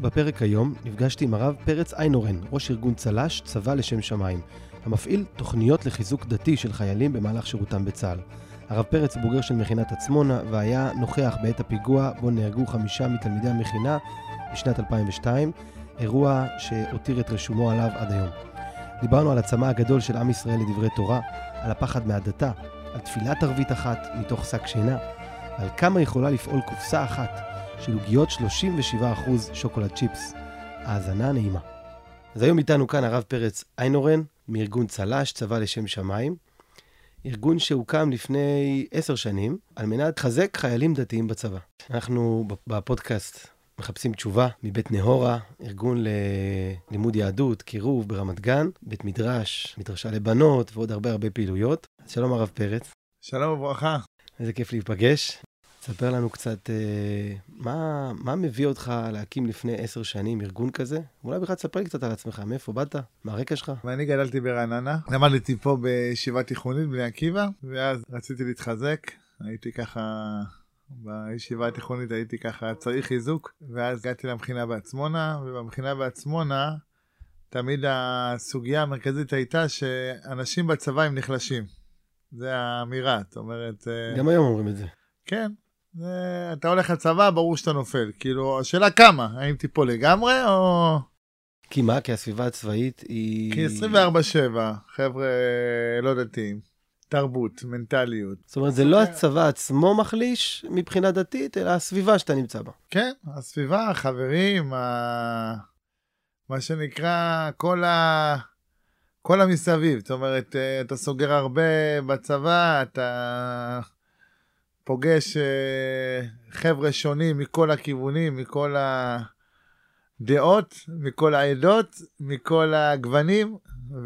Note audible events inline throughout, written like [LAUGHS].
בפרק היום נפגשתי עם הרב פרץ איינורן, ראש ארגון צל"ש, צבא לשם שמיים, המפעיל תוכניות לחיזוק דתי של חיילים במהלך שירותם בצה"ל. הרב פרץ בוגר של מכינת עצמונה והיה נוכח בעת הפיגוע בו נהרגו חמישה מתלמידי המכינה בשנת 2002, אירוע שהותיר את רשומו עליו עד היום. דיברנו על הצמא הגדול של עם ישראל לדברי תורה, על הפחד מהדתה, על תפילת ערבית אחת מתוך שק שינה, על כמה יכולה לפעול קופסה אחת של עוגיות 37% שוקולד צ'יפס. האזנה נעימה. אז היום איתנו כאן הרב פרץ איינורן, מארגון צל"ש, צבא לשם שמיים. ארגון שהוקם לפני עשר שנים על מנת לחזק חיילים דתיים בצבא. אנחנו בפודקאסט מחפשים תשובה מבית נהורה, ארגון ללימוד יהדות, קירוב ברמת גן, בית מדרש, מדרשה לבנות ועוד הרבה הרבה פעילויות. שלום הרב פרץ. שלום וברכה. איזה כיף להיפגש. ספר לנו קצת אה, מה, מה מביא אותך להקים לפני עשר שנים ארגון כזה? אולי בכלל תספר לי קצת על עצמך, מאיפה באת? מה הרקע שלך? ואני גדלתי ברעננה, למדתי פה בישיבה תיכונית בני עקיבא, ואז רציתי להתחזק, הייתי ככה, בישיבה התיכונית הייתי ככה צריך חיזוק, ואז הגעתי למכינה בעצמונה, ובמכינה בעצמונה, תמיד הסוגיה המרכזית הייתה שאנשים בצבא הם נחלשים. זה האמירה, זאת אומרת... אה, גם היום אומרים את זה. כן, זה, אתה הולך לצבא, ברור שאתה נופל. כאילו, השאלה כמה, האם תיפול לגמרי או... כי מה? כי הסביבה הצבאית היא... כי 24-7, חבר'ה לא דתיים. תרבות, מנטליות. זאת אומרת, זה לא הצבא עצמו מחליש מבחינה דתית, אלא הסביבה שאתה נמצא בה. כן, הסביבה, החברים, ה... מה שנקרא, כל ה... כל המסביב. זאת אומרת, אה, אתה סוגר הרבה בצבא, אתה פוגש אה, חבר'ה שונים מכל הכיוונים, מכל הדעות, מכל העדות, מכל הגוונים,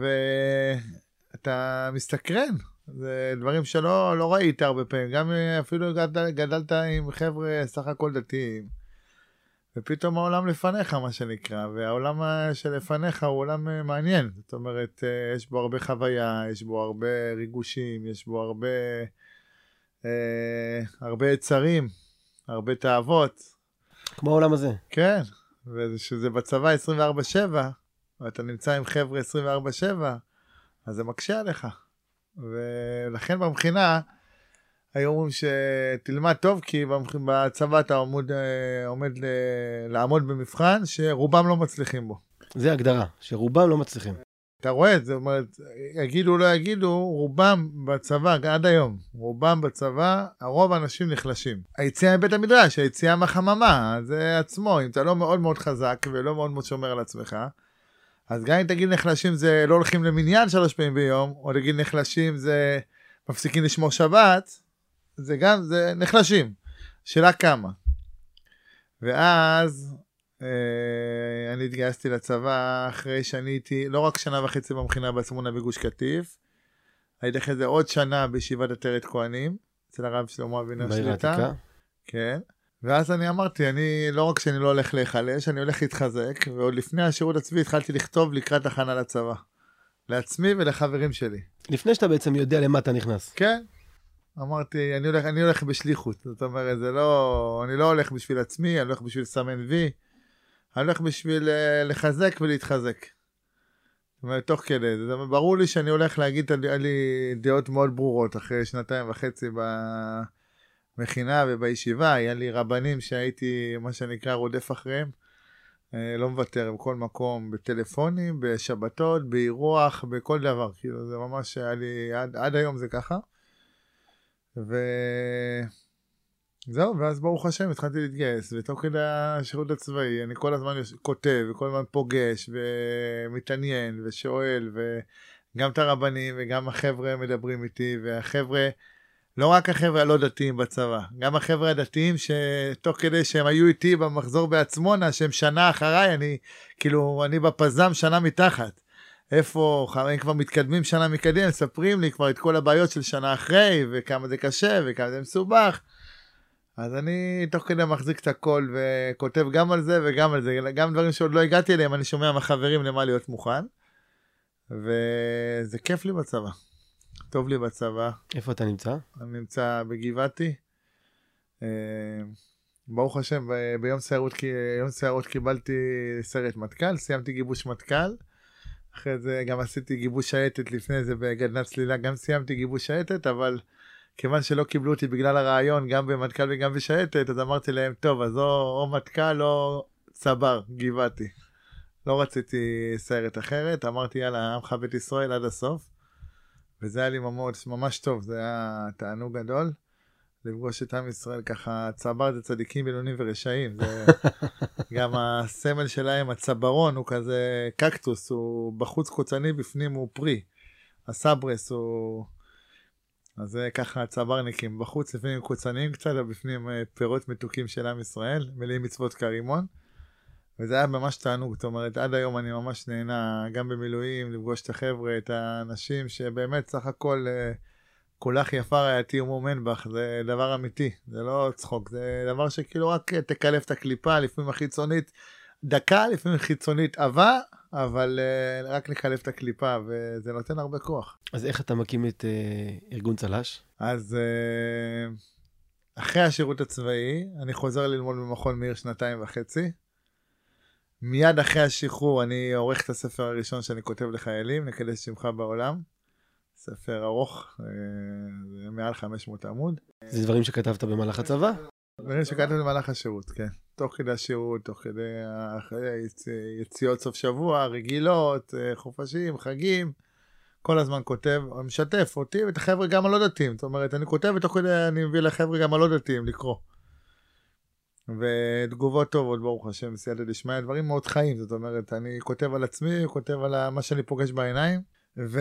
ואתה מסתקרן. זה דברים שלא לא ראית הרבה פעמים, גם אפילו גדל, גדלת עם חבר'ה סך הכל דתיים. ופתאום העולם לפניך, מה שנקרא, והעולם שלפניך הוא עולם מעניין. זאת אומרת, אה, יש בו הרבה חוויה, יש בו הרבה ריגושים, יש בו הרבה... אה, הרבה יצרים, הרבה תאוות. כמו העולם הזה. כן, ושזה בצבא 24-7, ואתה נמצא עם חבר'ה 24-7, אז זה מקשה עליך. ולכן במכינה, היו אומרים שתלמד טוב, כי בצבא אתה עומד, אה, עומד לעמוד במבחן שרובם לא מצליחים בו. זה הגדרה, שרובם לא מצליחים. אתה רואה זאת אומרת, יגידו לא יגידו, רובם בצבא, עד היום, רובם בצבא, הרוב האנשים נחלשים. היציאה מבית המדרש, היציאה מהחממה, זה עצמו, אם אתה לא מאוד מאוד חזק ולא מאוד מאוד שומר על עצמך, אז גם אם תגיד נחלשים זה לא הולכים למניין שלוש פעמים ביום, או תגיד נחלשים זה מפסיקים לשמור שבת, זה גם, זה נחלשים. שאלה כמה. ואז אני התגייסתי לצבא אחרי שאני הייתי לא רק שנה וחצי במכינה בעצמונה בגוש קטיף, הייתי אחרי זה עוד שנה בישיבת עטרת כהנים, אצל הרב שלמה אבינר שליטה. כן. ואז אני אמרתי, אני לא רק שאני לא הולך להיחלש, אני הולך להתחזק, ועוד לפני השירות הצבאי התחלתי לכתוב לקראת הכנה לצבא. לעצמי ולחברים שלי. לפני שאתה בעצם יודע למה אתה נכנס. כן. אמרתי, אני הולך, אני הולך בשליחות. זאת אומרת, זה לא, אני לא הולך בשביל עצמי, אני הולך בשביל לסמן וי. אני הולך בשביל אה, לחזק ולהתחזק. תוך כדי, זה ברור לי שאני הולך להגיד, היה לי דעות מאוד ברורות אחרי שנתיים וחצי במכינה ובישיבה, היה לי רבנים שהייתי, מה שנקרא, רודף אחריהם. אה, לא מוותר בכל מקום, בטלפונים, בשבתות, באירוח, בכל דבר. כאילו, זה ממש היה לי, עד, עד היום זה ככה. ו... זהו, ואז ברוך השם התחלתי להתגייס, ותוך כדי השירות הצבאי אני כל הזמן כותב, וכל הזמן פוגש, ומתעניין, ושואל, וגם את הרבנים וגם החבר'ה מדברים איתי, והחבר'ה, לא רק החבר'ה הלא דתיים בצבא, גם החבר'ה הדתיים שתוך כדי שהם היו איתי במחזור בעצמונה, שהם שנה אחריי, אני, כאילו, אני בפזם שנה מתחת. איפה, הם כבר מתקדמים שנה מקדימה, מספרים לי כבר את כל הבעיות של שנה אחרי, וכמה זה קשה, וכמה זה מסובך. אז אני תוך כדי מחזיק את הכל וכותב גם על זה וגם על זה, גם דברים שעוד לא הגעתי אליהם, אני שומע מהחברים למה להיות מוכן. וזה כיף לי בצבא. טוב לי בצבא. איפה אתה נמצא? אני נמצא בגבעתי. אה, ברוך השם, ביום סיירות, יום סיירות קיבלתי סרט מטכ"ל, סיימתי גיבוש מטכ"ל. אחרי זה גם עשיתי גיבוש שייטת לפני זה בגדנת צלילה, גם סיימתי גיבוש שייטת, אבל כיוון שלא קיבלו אותי בגלל הרעיון, גם במטכ"ל וגם בשייטת, אז אמרתי להם, טוב, אז או, או מטכ"ל או צבר, גבעתי. לא רציתי סיירת אחרת, אמרתי, יאללה, עמך בית ישראל עד הסוף. וזה היה לי ממש, ממש טוב, זה היה תענוג גדול. לפגוש את עם ישראל ככה, צבר זה צדיקים בינונים ורשעים. זה... [LAUGHS] גם הסמל שלהם, הצברון, הוא כזה קקטוס, הוא בחוץ קוצני, בפנים הוא פרי. הסברס הוא... אז זה ככה צברניקים, בחוץ לפעמים קוצניים קצת, ובפנים אה, פירות מתוקים של עם ישראל, מלאים מצוות כרימון. וזה היה ממש תענוג, זאת אומרת, עד היום אני ממש נהנה, גם במילואים, לפגוש את החבר'ה, את האנשים שבאמת, סך הכל, אה, כולך יפה רעייתי ומומן בך, זה דבר אמיתי, זה לא צחוק, זה דבר שכאילו רק אה, תקלף את הקליפה, לפעמים החיצונית דקה, לפעמים חיצונית עבה, אבל אה, רק לקלף את הקליפה, וזה נותן הרבה כוח. אז איך אתה מקים את אה, ארגון צל"ש? אז אה, אחרי השירות הצבאי, אני חוזר ללמוד במכון מאיר שנתיים וחצי. מיד אחרי השחרור אני עורך את הספר הראשון שאני כותב לחיילים, נקדש שמך בעולם. ספר ארוך, מעל 500 עמוד. זה דברים שכתבת במהלך הצבא? דברים שכתבתי במהלך השירות, כן. תוך כדי השירות, תוך כדי היציאות סוף שבוע, רגילות, אה, חופשים, חגים. כל הזמן כותב, משתף אותי ואת החבר'ה גם הלא דתיים. זאת אומרת, אני כותב ותוך כדי אני מביא לחבר'ה גם הלא דתיים לקרוא. ותגובות טובות, ברוך השם, בסייעתא דשמיא, דברים מאוד חיים. זאת אומרת, אני כותב על עצמי, כותב על מה שאני פוגש בעיניים. ו...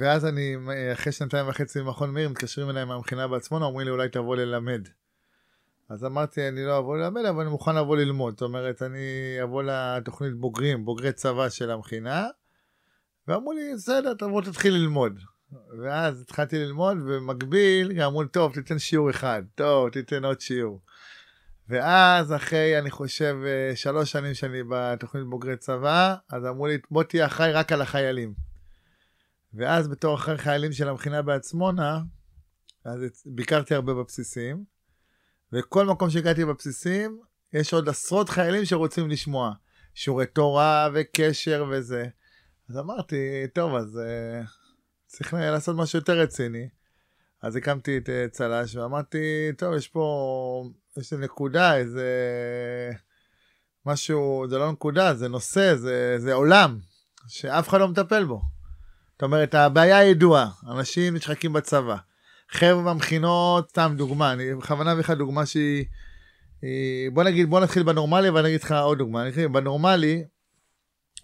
ואז אני, אחרי שנתיים וחצי במכון מאיר, מתקשרים אליי מהמכינה בעצמונה, אומרים לי, אולי תבוא ללמד. אז אמרתי, אני לא אבוא ללמד, אבל אני מוכן לבוא ללמוד. זאת אומרת, אני אבוא לתוכנית בוגרים, בוגרי צבא של המכינה, ואמרו לי, בסדר, תבוא תתחיל ללמוד. ואז התחלתי ללמוד, ובמקביל גם אמרו לי, טוב, תיתן שיעור אחד, טוב, תיתן עוד שיעור. ואז אחרי, אני חושב, שלוש שנים שאני בתוכנית בוגרי צבא, אז אמרו לי, בוא תהיה אחראי רק על החיילים. ואז בתור אחראי חיילים של המכינה בעצמונה, אז ביקרתי הרבה בבסיסים, וכל מקום שהגעתי בבסיסים, יש עוד עשרות חיילים שרוצים לשמוע. שיעורי תורה וקשר וזה. אז אמרתי, טוב, אז uh, צריך לעשות משהו יותר רציני. אז הקמתי את uh, צל"ש ואמרתי, טוב, יש פה, יש נקודה, איזה משהו, זה לא נקודה, זה נושא, זה, זה עולם, שאף אחד לא מטפל בו. זאת אומרת, הבעיה ידועה, אנשים נשחקים בצבא. חבר'ה במכינות, סתם דוגמה, אני בכוונה אביא לך דוגמה שהיא, היא, בוא נגיד, בוא נתחיל בנורמלי ואני אגיד לך עוד דוגמה. בנורמלי,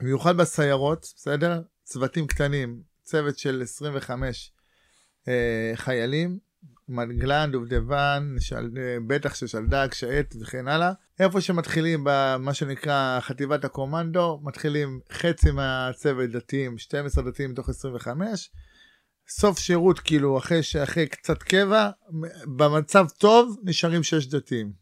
במיוחד בסיירות, בסדר? צוותים קטנים, צוות של 25 אה, חיילים, מגלן, דובדבן, של, אה, בטח של שלדג, שייט וכן הלאה. איפה שמתחילים במה שנקרא חטיבת הקומנדו, מתחילים חצי מהצוות דתיים, 12 דתיים מתוך 25. סוף שירות, כאילו, אחרי, אחרי קצת קבע, במצב טוב, נשארים שש דתיים.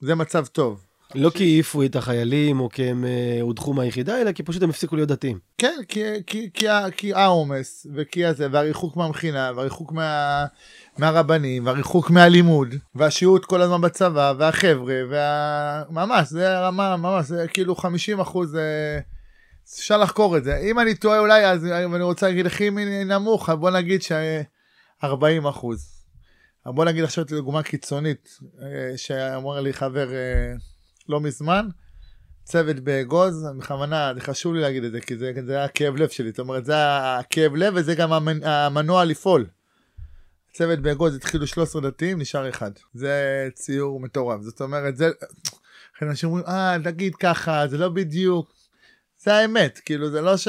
זה מצב טוב. לא כי העיפו את החיילים או כי הם אה, הודחו מהיחידה, אלא כי פשוט הם הפסיקו להיות דתיים. כן, כי, כי, כי, כי העומס, וכי הזה, והריחוק מהמכינה, והריחוק מה, מהרבנים, והריחוק מהלימוד, והשיעוט כל הזמן בצבא, והחבר'ה, וה... ממש, זה רמה, ממש, זה כאילו 50 אחוז, אפשר לחקור את זה. אם אני טועה אולי, אז אני רוצה להגיד הכי נמוך, בוא נגיד ש-40 אחוז. בוא נגיד עכשיו דוגמה קיצונית, שאמר לי חבר לא מזמן, צוות באגוז, בכוונה, זה חשוב לי להגיד את זה, כי זה, זה היה הכאב לב שלי, זאת אומרת, זה הכאב לב וזה גם המנוע לפעול. צוות באגוז התחילו 13 דתיים, נשאר אחד. זה ציור מטורף. זאת אומרת, זה... אנשים אומרים, אה, תגיד ככה, זה לא בדיוק. זה האמת, כאילו, זה לא ש...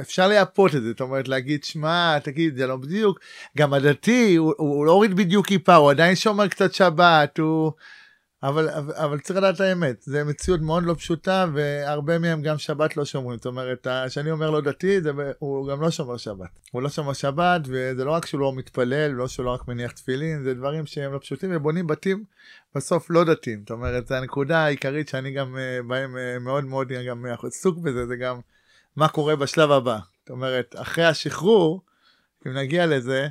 אפשר לייפות את זה, זאת אומרת, להגיד, שמע, תגיד, זה לא בדיוק. גם הדתי, הוא, הוא לא הוריד בדיוק כיפה, הוא עדיין שומר קצת שבת, הוא... אבל, אבל, צריך לדעת האמת, זו מציאות מאוד לא פשוטה, והרבה מהם גם שבת לא שומרים. זאת אומרת, כשאני אומר לא דתי, זה, הוא גם לא שומר שבת. הוא לא שומר שבת, וזה לא רק שהוא לא מתפלל, לא שהוא לא רק מניח תפילין, זה דברים שהם לא פשוטים, ובונים בתים בסוף לא דתיים. זאת אומרת, זו הנקודה העיקרית שאני גם בהם מאוד מאוד גם עסוק בזה, זה גם מה קורה בשלב הבא. זאת אומרת, אחרי השחרור, אם נגיע לזה,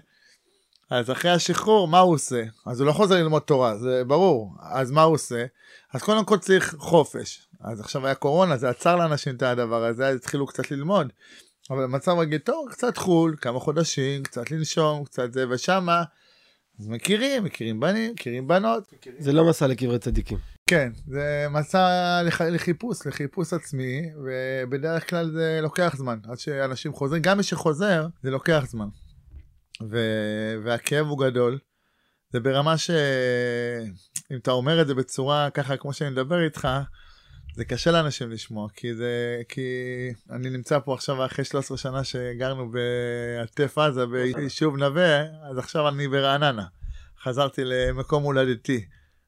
אז אחרי השחרור, מה הוא עושה? אז הוא לא חוזר ללמוד תורה, זה ברור. אז מה הוא עושה? אז קודם כל צריך חופש. אז עכשיו היה קורונה, זה עצר לאנשים את הדבר הזה, אז התחילו קצת ללמוד. אבל במצב רגיל, טוב, קצת חו"ל, כמה חודשים, קצת לנשום, קצת זה, ושמה, אז מכירים, מכירים בנים, מכירים בנות. מכירים... זה לא מסע לקברי צדיקים. כן, זה מסע לח... לחיפוש, לחיפוש עצמי, ובדרך כלל זה לוקח זמן, עד שאנשים חוזרים, גם מי שחוזר, זה לוקח זמן. ו... והכאב הוא גדול. זה ברמה שאם אתה אומר את זה בצורה ככה, כמו שאני מדבר איתך, זה קשה לאנשים לשמוע, כי זה, כי אני נמצא פה עכשיו אחרי 13 שנה שגרנו בעוטף עזה, ביישוב נווה, אז עכשיו אני ברעננה. חזרתי למקום הולדתי.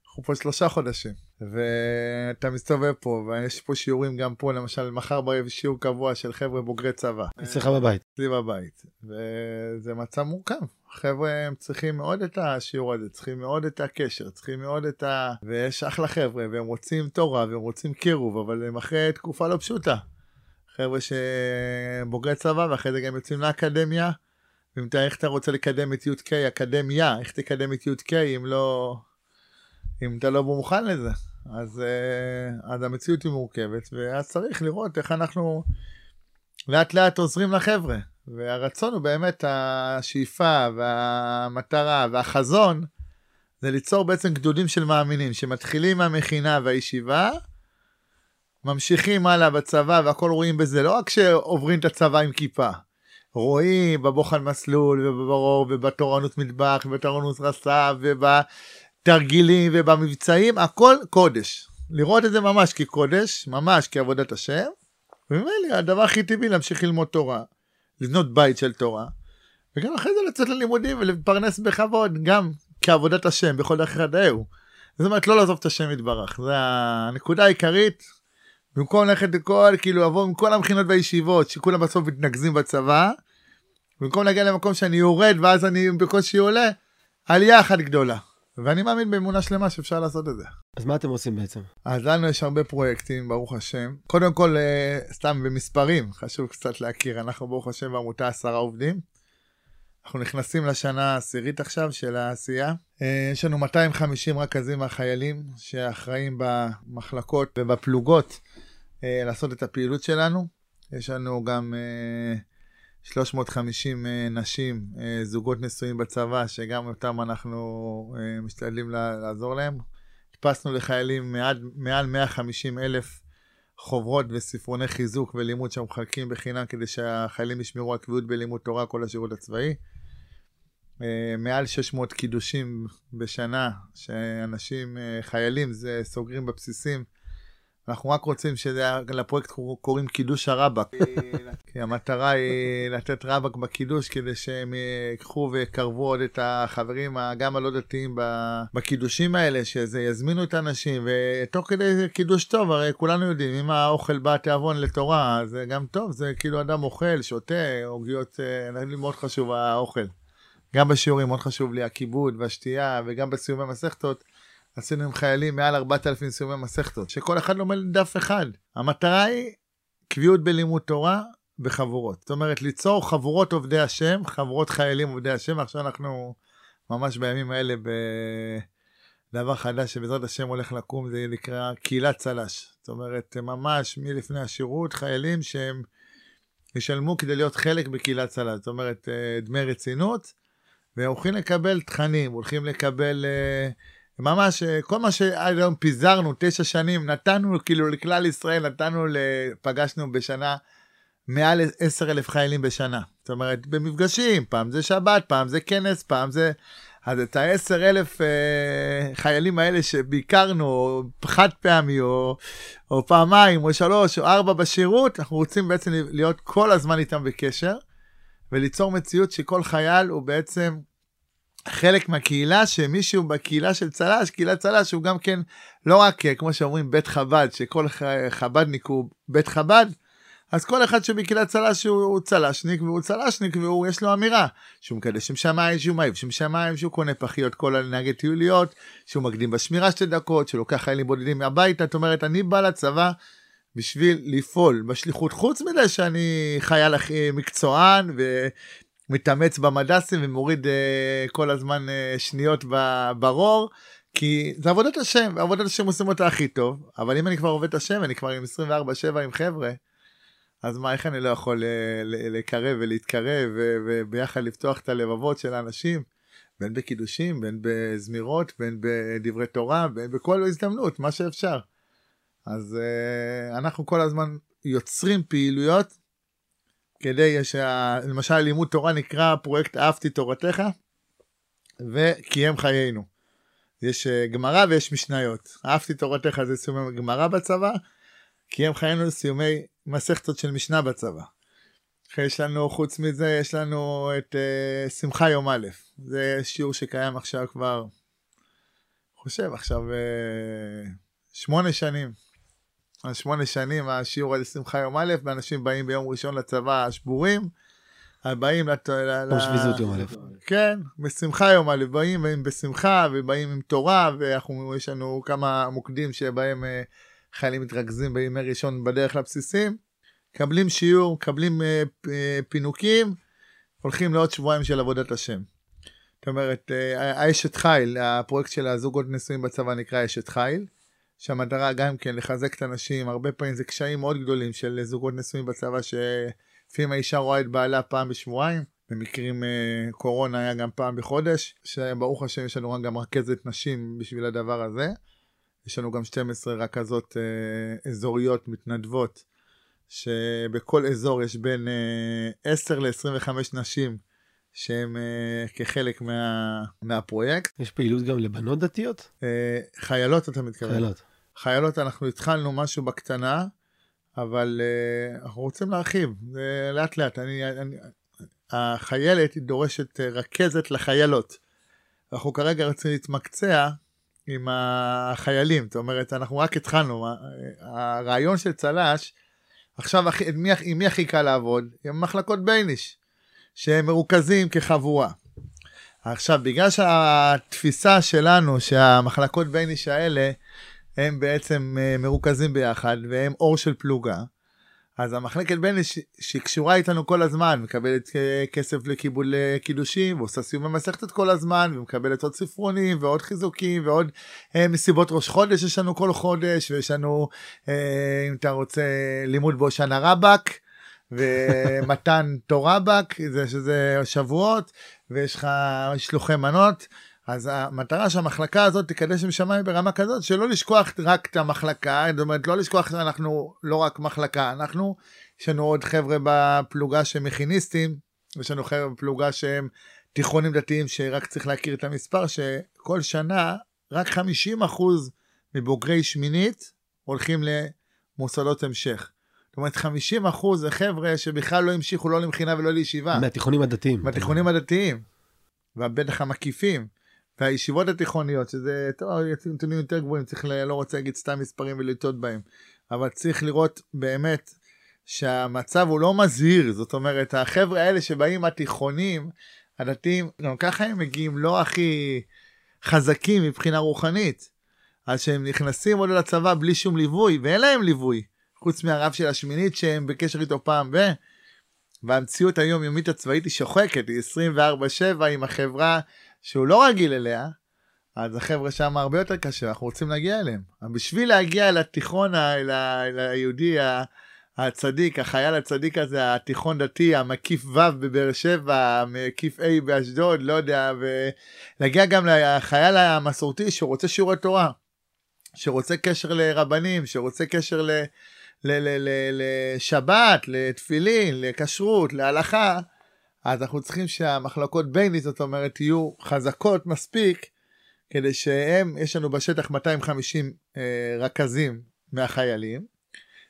אנחנו פה שלושה חודשים, ואתה מסתובב פה, ויש פה שיעורים גם פה, למשל, מחר בערב שיעור קבוע של חבר'ה בוגרי צבא. אצלך בבית. אצלי בבית, וזה מצב מורכב. חבר'ה הם צריכים מאוד את השיעור הזה, צריכים מאוד את הקשר, צריכים מאוד את ה... ויש אחלה חבר'ה, והם רוצים תורה, והם רוצים קירוב, אבל הם אחרי תקופה לא פשוטה. חבר'ה שבוגרי צבא, ואחרי זה גם יוצאים לאקדמיה, ואם אתה, איך אתה רוצה לקדם את י"ק, אקדמיה, איך תקדם את י"ק אם לא... אם אתה לא מוכן לזה. אז, אה, אז המציאות היא מורכבת, ואז צריך לראות איך אנחנו לאט לאט עוזרים לחבר'ה. והרצון הוא באמת השאיפה והמטרה והחזון, זה ליצור בעצם גדודים של מאמינים שמתחילים מהמכינה והישיבה, ממשיכים הלאה בצבא והכל רואים בזה, לא רק שעוברים את הצבא עם כיפה, רואים בבוחן מסלול ובברור ובתורנות מטבח ובתורנות רס"ב ובתרגילים ובמבצעים, הכל קודש. לראות את זה ממש כקודש, ממש כעבודת השם, וממילא הדבר הכי טבעי להמשיך ללמוד תורה. לבנות בית של תורה, וגם אחרי זה לצאת ללימודים ולפרנס בכבוד, גם כעבודת השם בכל דרך חדהו. זאת אומרת, לא לעזוב את השם יתברך, זה הנקודה העיקרית. במקום ללכת לכל, כאילו, לבוא עם כל המכינות והישיבות, שכולם בסוף מתנקזים בצבא, במקום להגיע למקום שאני יורד ואז אני בקושי עולה, עלייה אחת גדולה. ואני מאמין באמונה שלמה שאפשר לעשות את זה. אז מה אתם עושים בעצם? אז לנו יש הרבה פרויקטים, ברוך השם. קודם כל, אה, סתם במספרים, חשוב קצת להכיר. אנחנו, ברוך השם, בעמותה עשרה עובדים. אנחנו נכנסים לשנה העשירית עכשיו של העשייה. אה, יש לנו 250 רכזים מהחיילים שאחראים במחלקות ובפלוגות אה, לעשות את הפעילות שלנו. יש לנו גם 350 אה, נשים, אה, זוגות נשואים בצבא, שגם אותם אנחנו אה, משתדלים לעזור להם. הדפסנו לחיילים מעל, מעל 150 אלף חוברות וספרוני חיזוק ולימוד שאנחנו מחלקים בחינם כדי שהחיילים ישמרו על קביעות בלימוד תורה כל השירות הצבאי. מעל 600 קידושים בשנה, שאנשים, חיילים, זה סוגרים בבסיסים אנחנו רק רוצים שלפרויקט קוראים קידוש הרבק. כי המטרה היא לתת רבק בקידוש כדי שהם ייקחו ויקרבו עוד את החברים, גם הלא דתיים, בקידושים האלה, שזה יזמינו את האנשים, ותוך כדי קידוש טוב, הרי כולנו יודעים, אם האוכל בא תיאבון לתורה, זה גם טוב, זה כאילו אדם אוכל, שותה, עוגיות, לי אה, מאוד חשוב האוכל. גם בשיעורים מאוד חשוב לי הכיבוד והשתייה, וגם בסיומי מסכתות. עשינו עם חיילים מעל 4,000 סיומי מסכתות, שכל אחד לומד דף אחד. המטרה היא קביעות בלימוד תורה בחבורות. זאת אומרת, ליצור חבורות עובדי השם, חבורות חיילים עובדי השם, עכשיו אנחנו ממש בימים האלה בדבר חדש שבעזרת השם הולך לקום, זה נקרא קהילת צל"ש. זאת אומרת, ממש מלפני השירות, חיילים שהם ישלמו כדי להיות חלק בקהילת צל"ש. זאת אומרת, אה, דמי רצינות, והולכים לקבל תכנים, הולכים לקבל... Uh, ממש אה, כל מה שעד היום פיזרנו תשע שנים נתנו כאילו לכלל ישראל נתנו פגשנו בשנה מעל עשר אלף חיילים בשנה. זאת אומרת במפגשים פעם זה שבת פעם זה כנס פעם זה אז את העשר אלף אה, חיילים האלה שביקרנו או חד פעמי או, או פעמיים או שלוש או ארבע בשירות אנחנו רוצים בעצם להיות כל הזמן איתם בקשר וליצור מציאות שכל חייל הוא בעצם חלק מהקהילה, שמישהו בקהילה של צל"ש, קהילת צל"ש הוא גם כן לא רק כמו שאומרים בית חב"ד, שכל חב"דניק הוא בית חב"ד, אז כל אחד שבקהילת צל"ש הוא צל"שניק והוא צל"שניק והוא יש לו אמירה שהוא מקדש שם שמיים שהוא מעיב שם שמיים שהוא קונה פחיות כל הנהגי טיוליות שהוא מקדים בשמירה שתי דקות שהוא לוקח חיילים בודדים מהביתה זאת אומרת אני בא לצבא בשביל לפעול בשליחות חוץ מזה שאני חייל הכי מקצוען מתאמץ במדסים ומוריד uh, כל הזמן uh, שניות ברור, כי זה עבודת השם, עבודת השם עושים אותה הכי טוב, אבל אם אני כבר עובד את השם, אני כבר עם 24-7 עם חבר'ה, אז מה, איך אני לא יכול לקרב ולהתקרב וביחד לפתוח את הלבבות של האנשים, בין בקידושים, בין בזמירות, בין בדברי תורה, בין בכל הזדמנות, מה שאפשר. אז אנחנו כל הזמן יוצרים פעילויות כדי שלמשל לימוד תורה נקרא פרויקט אהבתי תורתך וקיים חיינו. יש uh, גמרא ויש משניות. אהבתי תורתך זה סיומי גמרא בצבא, קיים חיינו זה סיומי מסכתות של משנה בצבא. יש לנו, חוץ מזה, יש לנו את uh, שמחה יום א', זה שיעור שקיים עכשיו כבר, חושב עכשיו, uh, שמונה שנים. אז שמונה שנים השיעור על שמחה יום א', ואנשים באים ביום ראשון לצבא שבורים, באים לת... יום שביזות יום א'. כן, בשמחה יום א', באים, באים בשמחה, ובאים עם תורה, ויש לנו כמה מוקדים שבהם uh, חיילים מתרכזים בימי ראשון בדרך לבסיסים. מקבלים שיעור, מקבלים uh, פינוקים, הולכים לעוד שבועיים של עבודת השם. זאת אומרת, האשת חיל, הפרויקט של הזוגות נשואים בצבא נקרא אשת חיל, שהמטרה גם כן לחזק את הנשים, הרבה פעמים זה קשיים מאוד גדולים של זוגות נשואים בצבא, שלפעמים האישה רואה את בעלה פעם בשבועיים, במקרים uh, קורונה היה גם פעם בחודש, שברוך השם יש לנו גם רכזת נשים בשביל הדבר הזה. יש לנו גם 12 רכזות uh, אזוריות מתנדבות שבכל אזור יש בין uh, 10 ל-25 נשים שהן uh, כחלק מה, מהפרויקט. יש פעילות גם לבנות דתיות? Uh, חיילות אתה מתכוון? חיילות. חיילות אנחנו התחלנו משהו בקטנה, אבל uh, אנחנו רוצים להרחיב, זה לאט לאט. אני, אני, החיילת היא דורשת רכזת לחיילות. אנחנו כרגע רוצים להתמקצע עם החיילים, זאת אומרת, אנחנו רק התחלנו. הרעיון של צל"ש, עכשיו עם מי, עם מי הכי קל לעבוד? עם מחלקות בייניש, שהם מרוכזים כחבורה. עכשיו, בגלל שהתפיסה שלנו שהמחלקות בייניש האלה, הם בעצם אה, מרוכזים ביחד, והם אור של פלוגה, אז המחלקת בייניש שקשורה איתנו כל הזמן, מקבלת אה, כסף לקיבול אה, קידושים, ועושה סיום במסכתת כל הזמן, ומקבלת עוד ספרונים, ועוד חיזוקים, ועוד אה, מסיבות ראש חודש יש לנו כל חודש, ויש לנו, אה, אם אתה רוצה, לימוד בהושענא רבאק, ומתן [LAUGHS] תורבק, זה שזה שבועות, ויש לך שלוחי מנות. אז המטרה שהמחלקה הזאת תקדש עם שמיים ברמה כזאת, שלא לשכוח רק את המחלקה, זאת אומרת, לא לשכוח שאנחנו לא רק מחלקה, אנחנו, יש לנו עוד חבר'ה בפלוגה שהם מכיניסטים, יש לנו חבר'ה בפלוגה שהם תיכונים דתיים, שרק צריך להכיר את המספר, שכל שנה רק 50% מבוגרי שמינית הולכים למוסדות המשך. זאת אומרת 50 זה חבר'ה שבכלל לא המשיכו לא למכינה ולא לישיבה. מהתיכונים הדתיים. מהתיכונים הדתיים. ובטח המקיפים. והישיבות התיכוניות, שזה, טוב, נתונים יותר גבוהים, צריך, לא רוצה להגיד סתם מספרים ולטעות בהם, אבל צריך לראות באמת שהמצב הוא לא מזהיר, זאת אומרת, החבר'ה האלה שבאים מהתיכונים, הדתיים, גם ככה הם מגיעים לא הכי חזקים מבחינה רוחנית, אז שהם נכנסים עוד לצבא בלי שום ליווי, ואין להם ליווי, חוץ מהרב של השמינית שהם בקשר איתו פעם ב... והמציאות היומיומית הצבאית היא שוחקת, היא 24-7 עם החברה שהוא לא רגיל אליה, אז החבר'ה שם הרבה יותר קשה, אנחנו רוצים להגיע אליהם. בשביל להגיע אל התיכון, אל, אל היהודי הצדיק, החייל הצדיק הזה, התיכון דתי, המקיף ו' בבאר שבע, המקיף A באשדוד, לא יודע, ולהגיע גם לחייל המסורתי שרוצה שיעורי תורה, שרוצה קשר לרבנים, שרוצה קשר ל... לשבת, לתפילין, לכשרות, להלכה, אז אנחנו צריכים שהמחלקות בייני, זאת אומרת, יהיו חזקות מספיק, כדי שהם, יש לנו בשטח 250 אה, רכזים מהחיילים,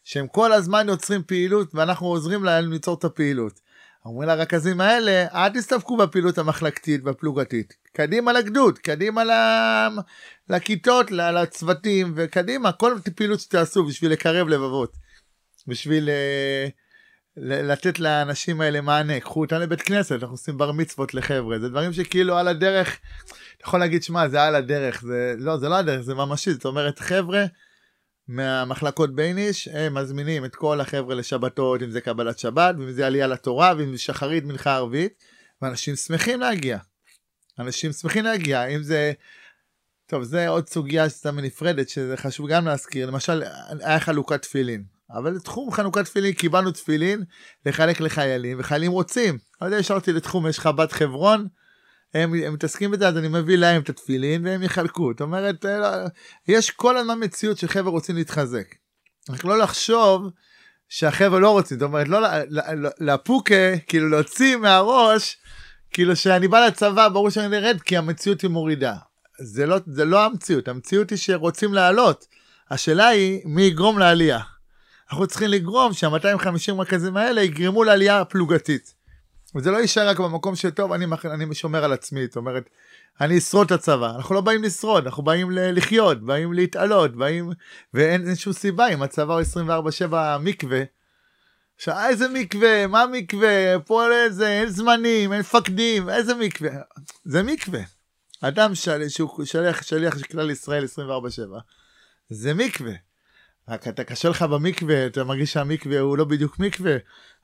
שהם כל הזמן יוצרים פעילות ואנחנו עוזרים להם ליצור את הפעילות. אומרים לרכזים האלה, אל תסתפקו בפעילות המחלקתית והפלוגתית. קדימה לגדוד, קדימה לכיתות, לצוותים, וקדימה, כל פעילות שתעשו בשביל לקרב לבבות. בשביל... Uh, לתת לאנשים האלה מענה, קחו אותם לבית כנסת, אנחנו עושים בר מצוות לחבר'ה, זה דברים שכאילו על הדרך, אתה יכול להגיד, שמע, זה על הדרך, זה לא, זה לא הדרך, זה ממשי, זאת אומרת, חבר'ה מהמחלקות בייניש, הם מזמינים את כל החבר'ה לשבתות, אם זה קבלת שבת, ואם זה עלייה לתורה, ואם זה שחרית, מנחה ערבית, ואנשים שמחים להגיע. אנשים שמחים להגיע, אם זה... טוב, זה עוד סוגיה סתם נפרדת, שזה חשוב גם להזכיר. למשל, היה חלוקת תפילין. אבל לתחום חנוכת תפילין קיבלנו תפילין לחלק לחיילים, וחיילים רוצים. אז השארתי לתחום, יש חב"ד חברון, הם, הם מתעסקים בזה, אז אני מביא להם את התפילין והם יחלקו. זאת אומרת, אה, יש כל הזמן מציאות שחבר'ה רוצים להתחזק. רק לא לחשוב שהחבר'ה לא רוצים, זאת אומרת, לא לפוקה, כאילו להוציא מהראש, כאילו שאני בא לצבא, ברור שאני ארד, כי המציאות היא מורידה. זה לא, זה לא המציאות, המציאות היא שרוצים לעלות. השאלה היא, מי יגרום לעלייה? אנחנו צריכים לגרום שה-250 רכזים האלה יגרמו לעלייה פלוגתית. וזה לא יישאר רק במקום שטוב, אני, אני שומר על עצמי, זאת אומרת, אני אשרוד את הצבא. אנחנו לא באים לשרוד, אנחנו באים לחיות, באים להתעלות, באים... ואין שום סיבה אם הצבא הוא 24-7 מקווה. עכשיו, איזה מקווה? מה מקווה? פה איזה, אין זמנים, אין מפקדים, איזה מקווה? זה מקווה. אדם שהוא שליח, שליח של כלל ישראל 24-7, זה מקווה. רק אתה קשה לך במקווה, אתה מרגיש שהמקווה הוא לא בדיוק מקווה,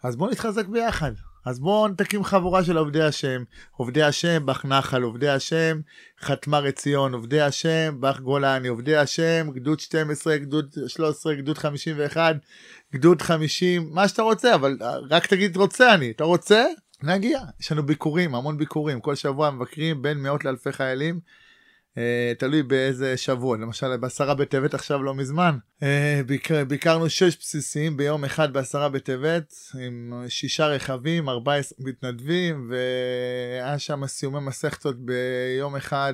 אז בוא נתחזק ביחד. אז בואו נתקים חבורה של עובדי השם, עובדי השם בח נחל, עובדי השם חתמר עציון, עובדי השם בח גולני, עובדי השם גדוד 12, גדוד 13, גדוד 51, גדוד 50, מה שאתה רוצה, אבל רק תגיד רוצה אני, אתה רוצה? נגיע, יש לנו ביקורים, המון ביקורים, כל שבוע מבקרים בין מאות לאלפי חיילים. Uh, תלוי באיזה שבוע, למשל בעשרה בטבת עכשיו לא מזמן, uh, ביקר, ביקרנו שש בסיסים ביום אחד בעשרה בטבת עם שישה רכבים, ארבעה מתנדבים והיה שם סיומי מסכתות ביום אחד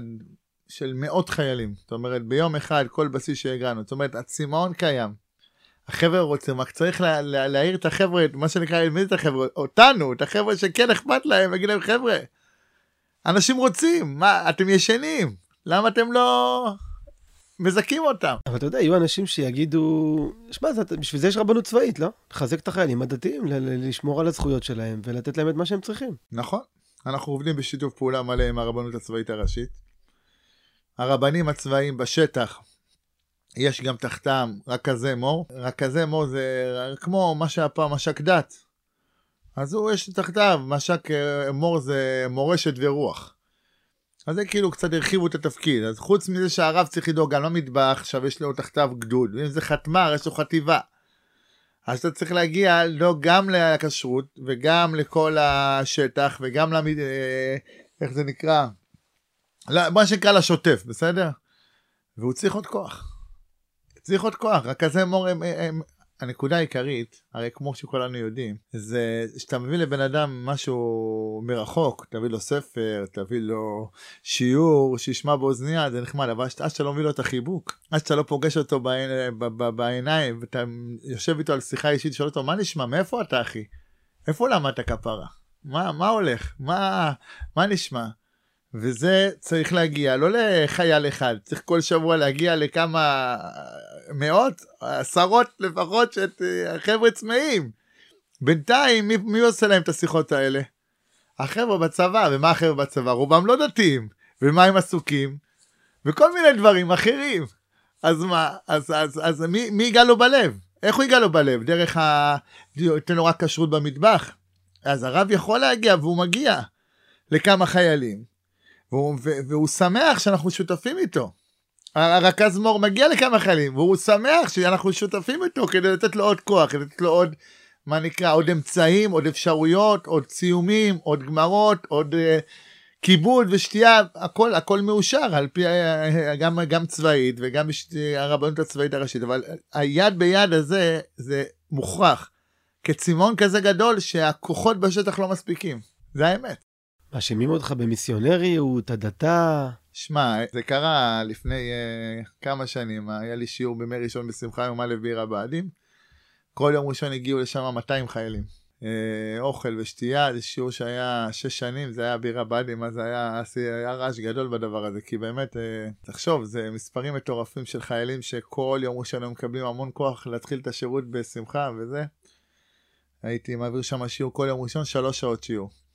של מאות חיילים, זאת אומרת ביום אחד כל בסיס שהגענו, זאת אומרת הצמאון קיים. החבר'ה רוצים, רק צריך לה, לה, להעיר את החבר'ה, מה שנקרא, מי זה את החבר'ה? אותנו, את החבר'ה שכן אכפת להם, להגיד להם חבר'ה, אנשים רוצים, מה, אתם ישנים. למה אתם לא מזכים אותם? אבל אתה יודע, יהיו אנשים שיגידו, שמע, בשביל זה יש רבנות צבאית, לא? לחזק את החיילים הדתיים, לשמור על הזכויות שלהם ולתת להם את מה שהם צריכים. נכון. אנחנו עובדים בשיתוף פעולה מלא עם הרבנות הצבאית הראשית. הרבנים הצבאיים בשטח, יש גם תחתם רכזי מור. רכזי מור זה כמו מה שהיה פעם מש"ק דת. אז הוא יש תחתיו, מש"ק אה, מור זה מורשת ורוח. אז זה כאילו קצת הרחיבו את התפקיד. אז חוץ מזה שהרב צריך לדאוג גם למטבח, עכשיו יש לו תחתיו גדוד, ואם זה חתמר, יש לו חטיבה. אז אתה צריך להגיע לא גם לכשרות, וגם לכל השטח, וגם למד... אה, איך זה נקרא? מה שנקרא לשוטף, בסדר? והוא צריך עוד כוח. צריך עוד כוח, רק כזה מור הם, הם, הנקודה העיקרית, הרי כמו שכולנו יודעים, זה שאתה מביא לבן אדם משהו מרחוק, תביא לו ספר, תביא לו שיעור, שישמע באוזניה, זה נחמד, אבל עד שאתה לא מביא לו את החיבוק, עד שאתה לא פוגש אותו בעין, בעיניים, ואתה יושב איתו על שיחה אישית, שואל אותו, מה נשמע, מאיפה אתה אחי? איפה למדת כפרה? מה, מה הולך? מה, מה נשמע? וזה צריך להגיע לא לחייל אחד, צריך כל שבוע להגיע לכמה מאות, עשרות לפחות, שהחבר'ה צמאים. בינתיים, מי, מי עושה להם את השיחות האלה? החבר'ה בצבא, ומה החבר'ה בצבא? רובם לא דתיים, ומה הם עסוקים? וכל מיני דברים אחרים. אז מה, אז, אז, אז מי, מי ייגע לו בלב? איך הוא ייגע לו בלב? דרך ה... ייתן לו רק כשרות במטבח? אז הרב יכול להגיע, והוא מגיע לכמה חיילים, והוא, והוא שמח שאנחנו שותפים איתו. הרכז מור מגיע לכמה חיילים, והוא שמח שאנחנו שותפים איתו כדי לתת לו עוד כוח, כדי לתת לו עוד, מה נקרא, עוד אמצעים, עוד אפשרויות, עוד ציומים, עוד גמרות, עוד uh, כיבוד ושתייה, הכל, הכל מאושר על פי, uh, גם, גם צבאית וגם הרבנות הצבאית הראשית, אבל היד ביד הזה, זה מוכרח. כצימון כזה גדול שהכוחות בשטח לא מספיקים, זה האמת. מאשימים אותך במיסיונריות, הדתה. שמע, זה קרה לפני uh, כמה שנים, היה לי שיעור בימי ראשון בשמחה יום א' בעיר הבה"דים. כל יום ראשון הגיעו לשם 200 חיילים. Uh, אוכל ושתייה, זה שיעור שהיה שש שנים, זה היה בעיר הבה"דים, אז היה, היה רעש גדול בדבר הזה, כי באמת, uh, תחשוב, זה מספרים מטורפים של חיילים שכל יום ראשון הם מקבלים המון כוח להתחיל את השירות בשמחה וזה. הייתי מעביר שם שיעור כל יום ראשון, שלוש שעות שיעור.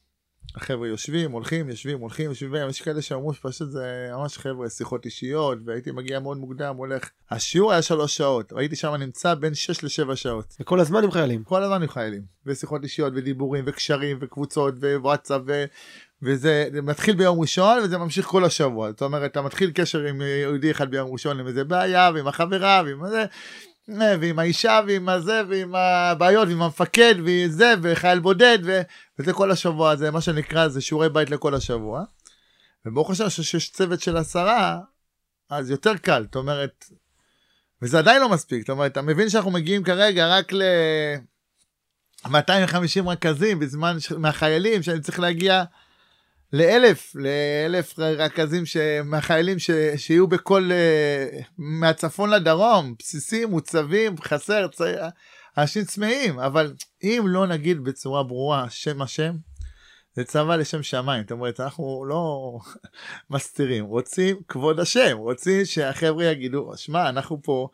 החבר'ה יושבים, הולכים, יושבים, הולכים, יושבים, יש כאלה שאמרו שפשוט זה ממש חבר'ה, שיחות אישיות, והייתי מגיע מאוד מוקדם, הולך. השיעור היה שלוש שעות, והייתי שם נמצא בין שש לשבע שעות. וכל הזמן עם חיילים. כל הזמן עם חיילים, ושיחות אישיות, ודיבורים, וקשרים, וקבוצות, ווואטסאפ, ו... וזה מתחיל ביום ראשון וזה ממשיך כל השבוע זאת אומרת אתה מתחיל קשר עם יהודי אחד ביום ראשון עם איזה בעיה ועם החברה ועם זה ועם האישה ועם הזה ועם הבעיות ועם המפקד וזה וחייל בודד ו... וזה כל השבוע זה מה שנקרא זה שיעורי בית לכל השבוע. וברוך השם שיש צוות של עשרה אז יותר קל זאת אומרת וזה עדיין לא מספיק זאת אומרת אתה מבין שאנחנו מגיעים כרגע רק ל... 250 רכזים בזמן ש... מהחיילים שאני צריך להגיע לאלף, לאלף רכזים. מהחיילים. שיהיו בכל, uh, מהצפון לדרום, בסיסים, מוצבים, חסר. אנשים צמאים, אבל אם לא נגיד בצורה ברורה שם השם, זה צבא לשם שמיים, זאת אומרת, אנחנו לא [LAUGHS] מסתירים, רוצים כבוד השם, רוצים שהחבר'ה יגידו, שמע, אנחנו פה,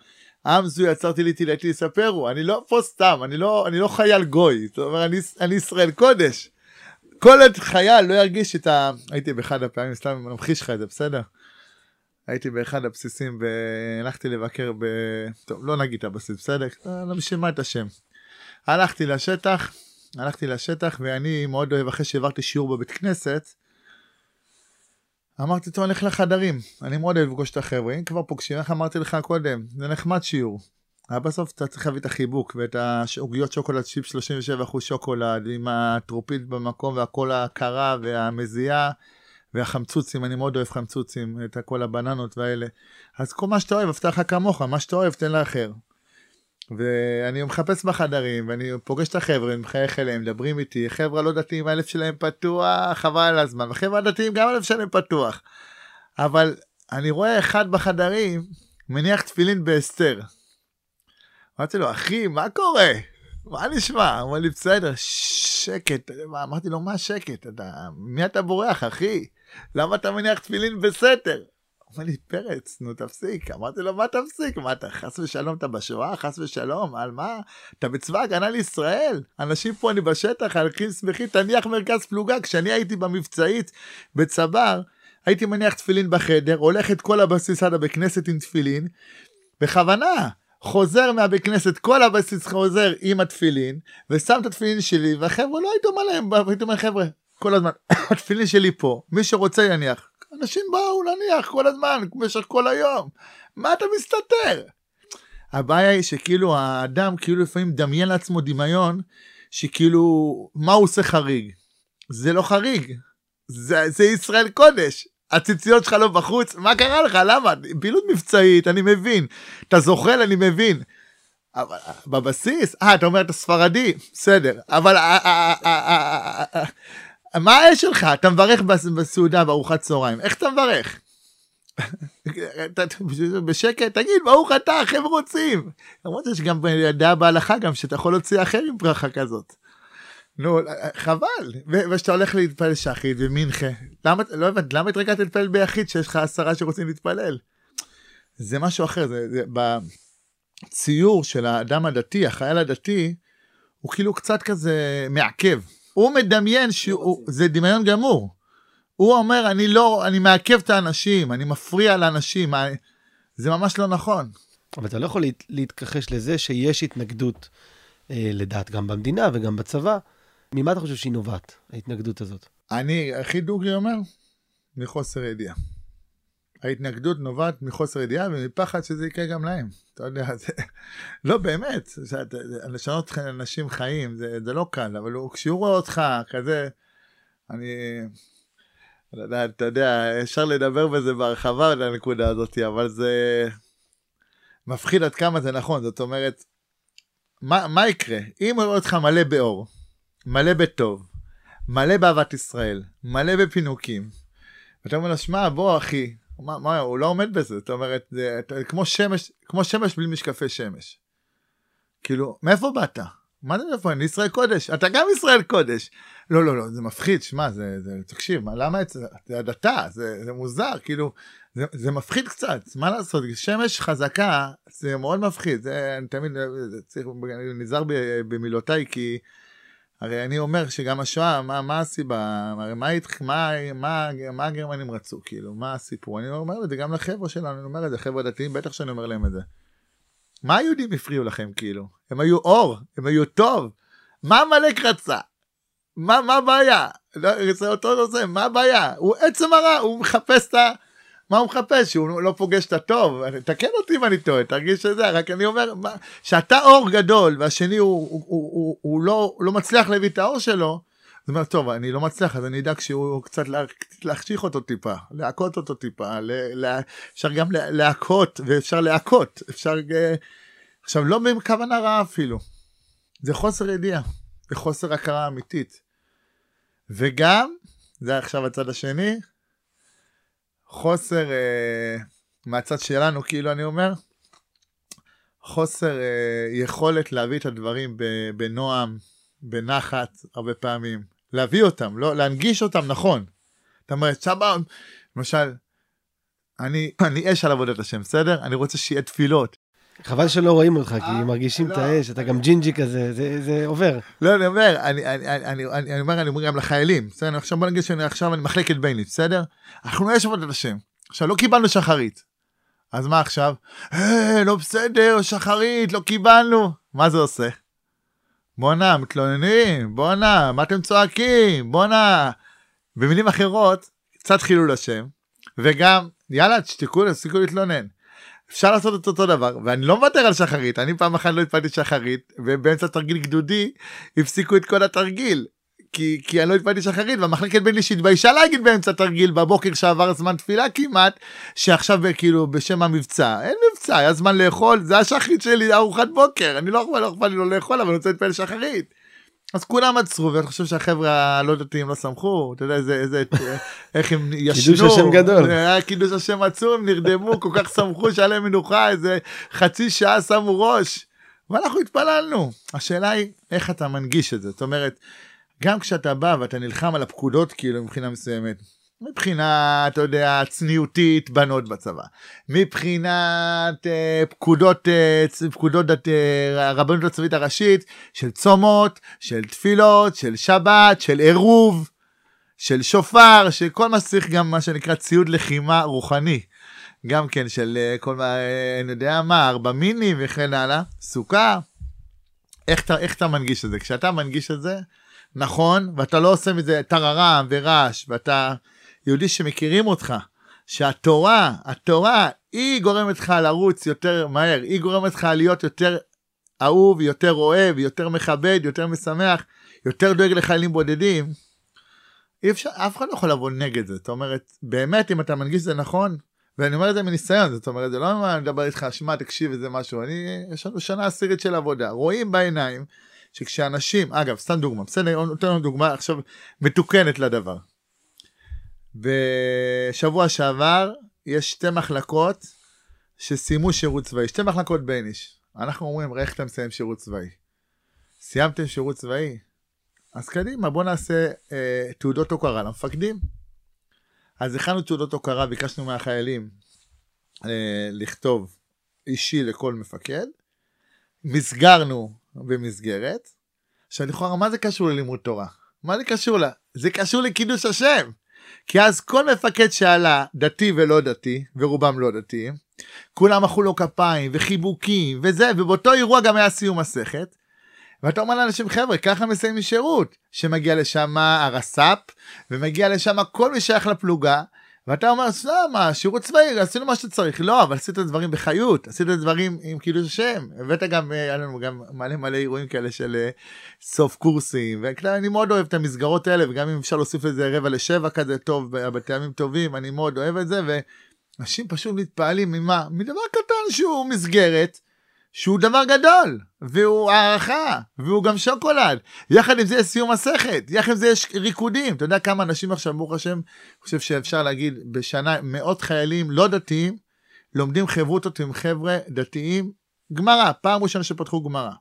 עם זו יצרתי לי תהילתי לספרו, אני לא פה סתם, אני לא, אני לא חייל גוי, זאת אומרת, אני, אני ישראל קודש. כל עוד חייל לא ירגיש את ה... הייתי באחד הפעמים, סתם ממחיש לך את זה, בסדר? הייתי באחד הבסיסים והלכתי לבקר ב... טוב, לא נגיד את הבסיס, בסדר? לא משמע את השם. הלכתי לשטח, הלכתי לשטח ואני מאוד אוהב, אחרי שהעברתי שיעור בבית כנסת, אמרתי, טוב, אני הולך לחדרים. אני מאוד אוהב לפגוש את החבר'ה, אם כבר פוגשים, איך אמרתי לך קודם, זה נחמד שיעור. אבל בסוף אתה צריך להביא את החיבוק ואת העוגיות שוקולד שיפ 37% שוקולד עם הטרופית במקום והכל הקרה והמזיעה והחמצוצים, אני מאוד אוהב חמצוצים, את כל הבננות והאלה. אז כל מה שאתה אוהב, הבטח כמוך, מה שאתה אוהב תן לאחר. ואני מחפש בחדרים ואני פוגש את החבר'ה, אני מחייך אליהם, מדברים איתי, חבר'ה לא דתיים הלב שלהם פתוח, חבל על הזמן, וחבר'ה דתיים גם הלב שלהם פתוח. אבל אני רואה אחד בחדרים מניח תפילין בהסתר. אמרתי לו, אחי, מה קורה? מה נשמע? הוא אמר לי, בסדר, שקט. אמרתי לו, מה שקט? אתה, מי אתה בורח, אחי? למה אתה מניח תפילין בסתר? אומר לי, פרץ, נו תפסיק. אמרתי לו, מה תפסיק? מה אתה, חס ושלום, אתה בשואה? חס ושלום, על מה? אתה בצבא הגנה לישראל. אנשים פה, אני בשטח, הולכים שמחים, תניח מרכז פלוגה. כשאני הייתי במבצעית בצבר, הייתי מניח תפילין בחדר, הולך את כל הבסיס עד הבית כנסת עם תפילין, בכוונה. חוזר מהבית כנסת, כל הבסיס חוזר עם התפילין, ושם את התפילין שלי, והחבר'ה לא הייתי אומר להם, הייתי אומר חבר'ה, כל הזמן, [COUGHS] התפילין שלי פה, מי שרוצה יניח. אנשים באו להניח כל הזמן, במשך כל היום. מה אתה מסתתר? הבעיה היא שכאילו האדם כאילו לפעמים מדמיין לעצמו דמיון, שכאילו, מה הוא עושה חריג? זה לא חריג, זה, זה ישראל קודש. הציציות שלך לא בחוץ, מה קרה לך? למה? פעילות מבצעית, אני מבין. אתה זוחל, אני מבין. אבל בבסיס, אה, אתה אומר אתה ספרדי, בסדר. אבל מה האש שלך? אתה מברך בסעודה בארוחת צהריים, איך אתה מברך? [LAUGHS] בשקט, תגיד, ברוך אתה, החבר'ה רוצים. למרות שיש גם דעה בהלכה גם שאתה יכול להוציא אחר עם ברכה כזאת. נו, חבל. ושאתה הולך להתפלל שחית ומנחה, למה, לא הבנתי, למה התרגלת להתפלל ביחיד שיש לך עשרה שרוצים להתפלל? זה משהו אחר, זה, זה בציור של האדם הדתי, החייל הדתי, הוא כאילו קצת כזה מעכב. הוא מדמיין שזה דמיון גמור. הוא אומר, אני לא, אני מעכב את האנשים, אני מפריע לאנשים, זה ממש לא נכון. אבל אתה לא יכול להתכחש לזה שיש התנגדות אה, לדת גם במדינה וגם בצבא. ממה אתה חושב שהיא נובעת, ההתנגדות הזאת? אני, הכי דוגרי אומר, מחוסר ידיעה. ההתנגדות נובעת מחוסר ידיעה ומפחד שזה יקרה גם להם. אתה יודע, [LAUGHS] זה לא באמת, לשנות אנשים חיים זה, זה לא קל, אבל הוא, כשהוא רואה אותך כזה, אני, אתה יודע, אפשר לדבר בזה בהרחבה לנקודה הזאת, אבל זה מפחיד עד כמה זה נכון, זאת אומרת, מה, מה יקרה? אם הוא רואה אותך מלא באור, מלא בטוב, מלא באהבת ישראל, מלא בפינוקים. ואתה אומר לו, שמע, בוא אחי, מה, מה, הוא לא עומד בזה, זאת אומרת, זה, זה כמו שמש, כמו שמש בלי משקפי שמש. כאילו, מאיפה באת? מה זה מאיפה? אני ישראל קודש, אתה גם ישראל קודש. לא, לא, לא, זה מפחיד, שמע, זה, זה, תקשיב, מה, למה זה, זה הדתה, זה, זה מוזר, כאילו, זה, זה מפחיד קצת, מה לעשות, שמש חזקה, זה מאוד מפחיד, זה, אני תמיד, זה צריך, אני נזהר במילותיי, כי הרי אני אומר שגם השואה, מה, מה הסיבה? הרי מה, מה, מה, מה הגרמנים רצו, כאילו, מה הסיפור? אני אומר את זה גם לחבר'ה שלנו, אני אומר את זה, חבר'ה דתיים, בטח שאני אומר להם את זה. מה היהודים הפריעו לכם, כאילו? הם היו אור, הם היו טוב. מה עמלק רצה? מה, מה הבעיה? לא, זה אותו נושא, מה הבעיה? הוא עצם הרע, הוא מחפש את ה... מה הוא מחפש? שהוא לא פוגש את הטוב? תקן אותי אם אני טועה, תרגיש שזה, רק אני אומר, שאתה אור גדול והשני הוא, הוא, הוא, הוא, הוא לא, לא מצליח להביא את האור שלו, זאת אומרת, טוב, אני לא מצליח, אז אני אדאג שהוא קצת לה, להחשיך אותו טיפה, להכות אותו טיפה, לה, לה, אפשר גם להכות, ואפשר להכות, אפשר... עכשיו, לא בכוונה רעה אפילו, זה חוסר ידיעה, זה חוסר הכרה אמיתית. וגם, זה עכשיו הצד השני, חוסר, אה, מהצד שלנו, כאילו אני אומר, חוסר אה, יכולת להביא את הדברים בנועם, בנחת, הרבה פעמים. להביא אותם, לא, להנגיש אותם נכון. אתה אומר, סבא, למשל, אני, אני אש על עבודת השם, בסדר? אני רוצה שיהיה תפילות. חבל שלא רואים אותך, כי אה, מרגישים את לא. האש, אתה גם ג'ינג'י כזה, זה עובר. לא, אני אומר, אני אומר, אני אומר גם לחיילים, בסדר? עכשיו בוא נגיד שאני עכשיו אני מחלקת ביני, בסדר? אנחנו יש עבודת השם. עכשיו, לא קיבלנו שחרית. אז מה עכשיו? אה, לא בסדר, שחרית, לא קיבלנו. מה זה עושה? בואנה, מתלוננים, בואנה, מה אתם צועקים? בואנה. במילים אחרות, קצת חילול השם, וגם, יאללה, תשתקו, תפסיקו להתלונן. אפשר לעשות את אותו דבר ואני לא מוותר על שחרית אני פעם אחת לא התפלתי שחרית ובאמצע תרגיל גדודי הפסיקו את כל התרגיל. כי כי אני לא התפלתי שחרית והמחלקת בין לי שהתביישה להגיד באמצע תרגיל בבוקר שעבר זמן תפילה כמעט שעכשיו כאילו בשם המבצע. אין מבצע היה זמן לאכול זה השחרית שלי ארוחת בוקר. אני לא יכול לא אכפת לי לא לאכול אבל אני רוצה להתפלל שחרית. אז כולם עצרו ואני חושב שהחבר'ה הלא דתיים לא שמחו אתה יודע איזה איזה איך הם ישנו. קידוש השם גדול. היה קידוש השם עצום נרדמו כל כך שמחו שהיה להם מנוחה איזה חצי שעה שמו ראש. ואנחנו התפללנו. השאלה היא איך אתה מנגיש את זה? זאת אומרת גם כשאתה בא ואתה נלחם על הפקודות כאילו מבחינה מסוימת מבחינה, אתה יודע, צניעותית, בנות בצבא. מבחינת אה, פקודות, אה, פקודות אה, הרבנות הצבאית הראשית, של צומות, של תפילות, של שבת, של עירוב, של שופר, של כל מה שצריך גם מה שנקרא ציוד לחימה רוחני. גם כן של אה, כל מה, אה, אני יודע מה, ארבע מינים וכן הלאה, סוכה. איך אתה, איך אתה מנגיש את זה? כשאתה מנגיש את זה, נכון, ואתה לא עושה מזה טררם ורעש, ואתה... יהודי שמכירים אותך, שהתורה, התורה, היא גורמת לך לרוץ יותר מהר, היא גורמת לך להיות יותר אהוב, יותר אוהב, יותר מכבד, יותר משמח, יותר דואג לחיילים בודדים. אי אפשר, אף אחד לא יכול לבוא נגד זה, זאת אומרת, באמת אם אתה מנגיש זה נכון, ואני אומר את זה מניסיון, זאת אומרת, זה לא אני מדבר איתך, שמע, תקשיב איזה משהו, אני, יש לנו שנה עשירית של עבודה, רואים בעיניים, שכשאנשים, אגב, סתם דוגמה, בסדר, נותן לנו דוגמה עכשיו מתוקנת לדבר. בשבוע שעבר יש שתי מחלקות שסיימו שירות צבאי, שתי מחלקות בייניש. אנחנו אומרים, איך אתה מסיים שירות צבאי? סיימתם שירות צבאי? אז קדימה, בוא נעשה אה, תעודות הוקרה למפקדים. אז הכנו תעודות הוקרה, ביקשנו מהחיילים אה, לכתוב אישי לכל מפקד. מסגרנו במסגרת. עכשיו לכאורה, מה זה קשור ללימוד תורה? מה זה קשור לה? זה קשור לקידוש השם. כי אז כל מפקד שעלה, דתי ולא דתי, ורובם לא דתיים, כולם מחאו לו כפיים וחיבוקים וזה, ובאותו אירוע גם היה סיום מסכת. ואתה אומר לאנשים חבר'ה ככה מסיימים שירות שמגיע לשם הרס"פ ומגיע לשם כל מי שייך לפלוגה ואתה אומר, למה, שירות צבאי, עשינו מה שאתה צריך. לא, אבל עשית דברים בחיות, עשית דברים עם קידוש השם. הבאת גם, אה, היה לנו גם מלא מלא אירועים כאלה של אה, סוף קורסים. ואני מאוד אוהב את המסגרות האלה, וגם אם אפשר להוסיף איזה רבע לשבע כזה טוב, בטעמים טובים, אני מאוד אוהב את זה. ואנשים פשוט מתפעלים ממה? מדבר קטן שהוא מסגרת. שהוא דבר גדול, והוא הערכה, והוא גם שוקולד. יחד עם זה יש סיום מסכת, יחד עם זה יש ריקודים. אתה יודע כמה אנשים עכשיו, ברוך השם, אני חושב שאפשר להגיד בשנה, מאות חיילים לא דתיים, לומדים חברותות עם חבר'ה דתיים, גמרא, פעם ראשונה שפתחו גמרא.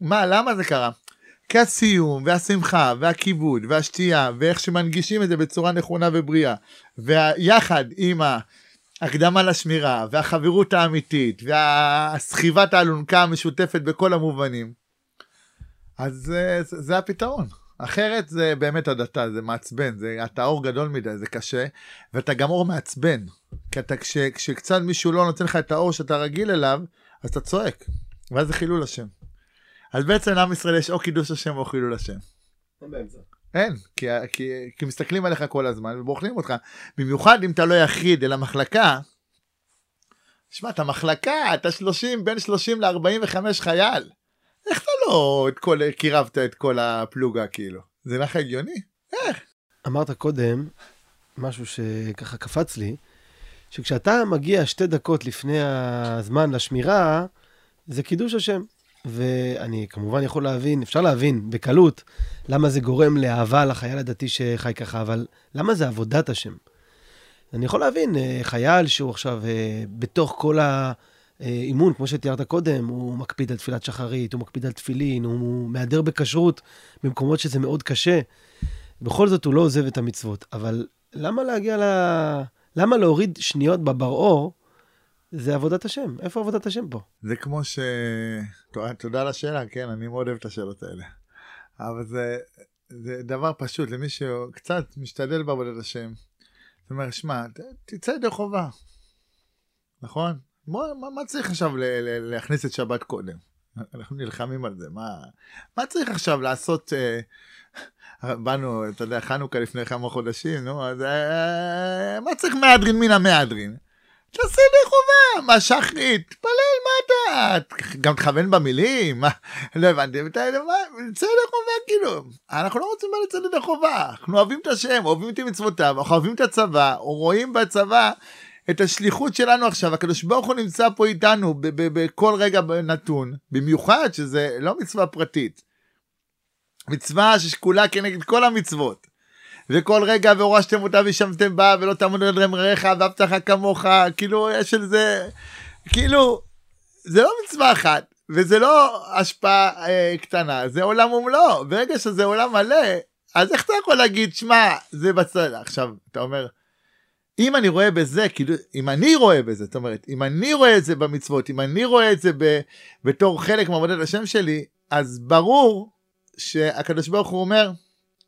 מה, למה זה קרה? כי הסיום, והשמחה, והכיבוד, והשתייה, ואיך שמנגישים את זה בצורה נכונה ובריאה, ויחד עם ה... הקדמה לשמירה, והחברות האמיתית, והסחיבת האלונקה המשותפת בכל המובנים. אז זה, זה, זה הפתרון. אחרת זה באמת הדתה, זה מעצבן, זה, אתה אור גדול מדי, זה קשה, ואתה גם אור מעצבן. כי אתה, כש, כשקצת מישהו לא נותן לך את האור שאתה רגיל אליו, אז אתה צועק, ואז זה חילול השם. אז בעצם לעם ישראל יש או קידוש השם או חילול השם. אין, כי, כי, כי מסתכלים עליך כל הזמן ובוחנים אותך. במיוחד אם אתה לא יחיד אלא מחלקה, שמע, אתה מחלקה, אתה 30, בין 30 ל-45 חייל. איך אתה לא את כל, קירבת את כל הפלוגה כאילו? זה לך הגיוני? איך? אמרת קודם משהו שככה קפץ לי, שכשאתה מגיע שתי דקות לפני הזמן לשמירה, זה קידוש השם. ואני כמובן יכול להבין, אפשר להבין בקלות, למה זה גורם לאהבה לחייל הדתי שחי ככה, אבל למה זה עבודת השם? אני יכול להבין, אה, חייל שהוא עכשיו אה, בתוך כל האימון, כמו שתיארת קודם, הוא מקפיד על תפילת שחרית, הוא מקפיד על תפילין, הוא מהדר בכשרות במקומות שזה מאוד קשה. בכל זאת הוא לא עוזב את המצוות. אבל למה להגיע ל... למה להוריד שניות בבר-אור? זה עבודת השם. איפה עבודת השם פה? זה כמו ש... תודה על השאלה, כן, אני מאוד אוהב את השאלות האלה. אבל זה, זה דבר פשוט למי שקצת משתדל בעבודת השם. זאת אומרת, שמע, תצא ידי חובה, נכון? מה, מה, מה צריך עכשיו ל- ל- להכניס את שבת קודם? אנחנו נלחמים על זה, מה, מה צריך עכשיו לעשות? אה, [LAUGHS] באנו, אתה יודע, חנוכה לפני כמה חודשים, נו, אז אה, מה צריך מהדרין מן המהדרין? תעשה ידי חובה, מה שחרית, תפלל, מה אתה, גם תכוון במילים, מה, לא הבנתי, תצא ידי חובה כאילו, אנחנו לא רוצים לצאת ידי חובה, אנחנו אוהבים את השם, אוהבים את מצוותיו, אנחנו אוהבים את הצבא, רואים בצבא את השליחות שלנו עכשיו, הקדוש ברוך הוא נמצא פה איתנו בכל רגע נתון, במיוחד שזה לא מצווה פרטית, מצווה ששקולה כנגד כל המצוות. וכל רגע והורשתם אותה וישמתם בה ולא תעמודו על רמריך ואהבת לך כמוך כאילו יש על זה כאילו זה לא מצווה אחת וזה לא השפעה אה, קטנה זה עולם ומלואו. ברגע שזה עולם מלא אז איך אתה יכול להגיד שמע זה בצד עכשיו אתה אומר אם אני רואה בזה כאילו אם אני רואה בזה זאת אומרת אם אני רואה את זה במצוות אם אני רואה את זה ב, בתור חלק מעבודת השם שלי אז ברור שהקדוש ברוך הוא אומר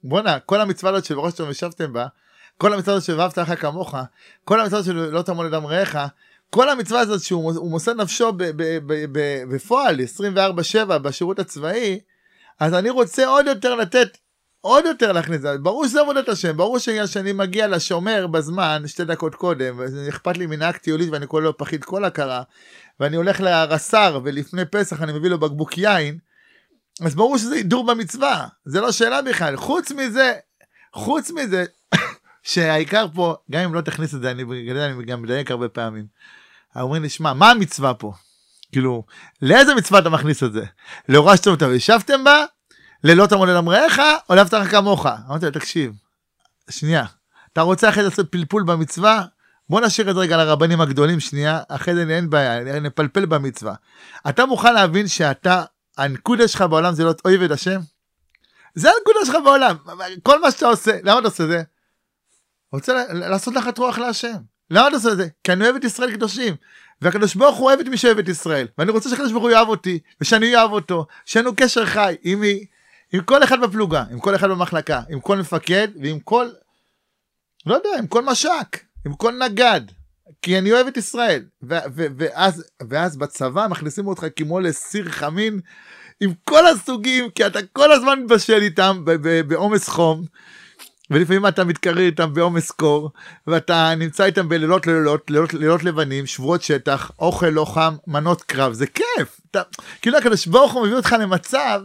בואנה, כל המצווה הזאת של ראש וישבתם בה, כל המצווה הזאת של ואהבת לך כמוך, כל המצווה הזאת לא תעמוד לדם רעך, כל המצווה הזאת שהוא מוסר נפשו בפועל 24/7 בשירות הצבאי, אז אני רוצה עוד יותר לתת, עוד יותר להכניס, ברור שזה עבודת השם, ברור שאני מגיע לשומר בזמן, שתי דקות קודם, ואכפת לי מנהג טיולית ואני קורא לו פחית כל הכרה, ואני הולך לרס"ר ולפני פסח אני מביא לו בקבוק יין, אז ברור שזה הידור במצווה, זה לא שאלה בכלל. חוץ מזה, חוץ מזה, [LAUGHS] שהעיקר פה, גם אם לא תכניס את זה, אני, אני גם מדייק הרבה פעמים. אומרים לי, שמע, מה המצווה פה? כאילו, לאיזה מצווה אתה מכניס את זה? להורשתם אותה וישבתם בה? ללא אמריך? או לאהבת לך כמוך? אמרתי לו, תקשיב, שנייה, אתה רוצה אחרי זה לעשות פלפול במצווה? בוא נשאיר את זה רגע לרבנים הגדולים שנייה, אחרי זה אין בעיה, נפלפל במצווה. אתה מוכן להבין שאתה הנקודה שלך בעולם זה להיות אויב את השם? זה הנקודה שלך בעולם, כל מה שאתה עושה, למה אתה עושה זה? רוצה לעשות את רוח להשם. למה אתה עושה את זה? כי אני אוהב את ישראל קדושים. והקדוש ברוך הוא אוהב את מי שאוהב את ישראל. ואני רוצה שהקדוש ברוך הוא יאהב אותי, ושאני אוהב אותו, שיהיה קשר חי עם, עם כל אחד בפלוגה, עם כל אחד במחלקה, עם כל מפקד ועם כל, לא יודע, עם כל מש"ק, עם כל נגד. כי אני אוהב את ישראל. ו- ו- ואז, ואז בצבא מכניסים אותך כמו לסיר חמין עם כל הסוגים, כי אתה כל הזמן מבשל איתם בעומס חום. ולפעמים אתה מתקרר איתם בעומס קור, ואתה נמצא איתם בלילות לילות, לילות, לילות לבנים, שבועות שטח, אוכל לא חם, מנות קרב, זה כיף. אתה, כאילו הקדוש ברוך הוא מביא אותך למצב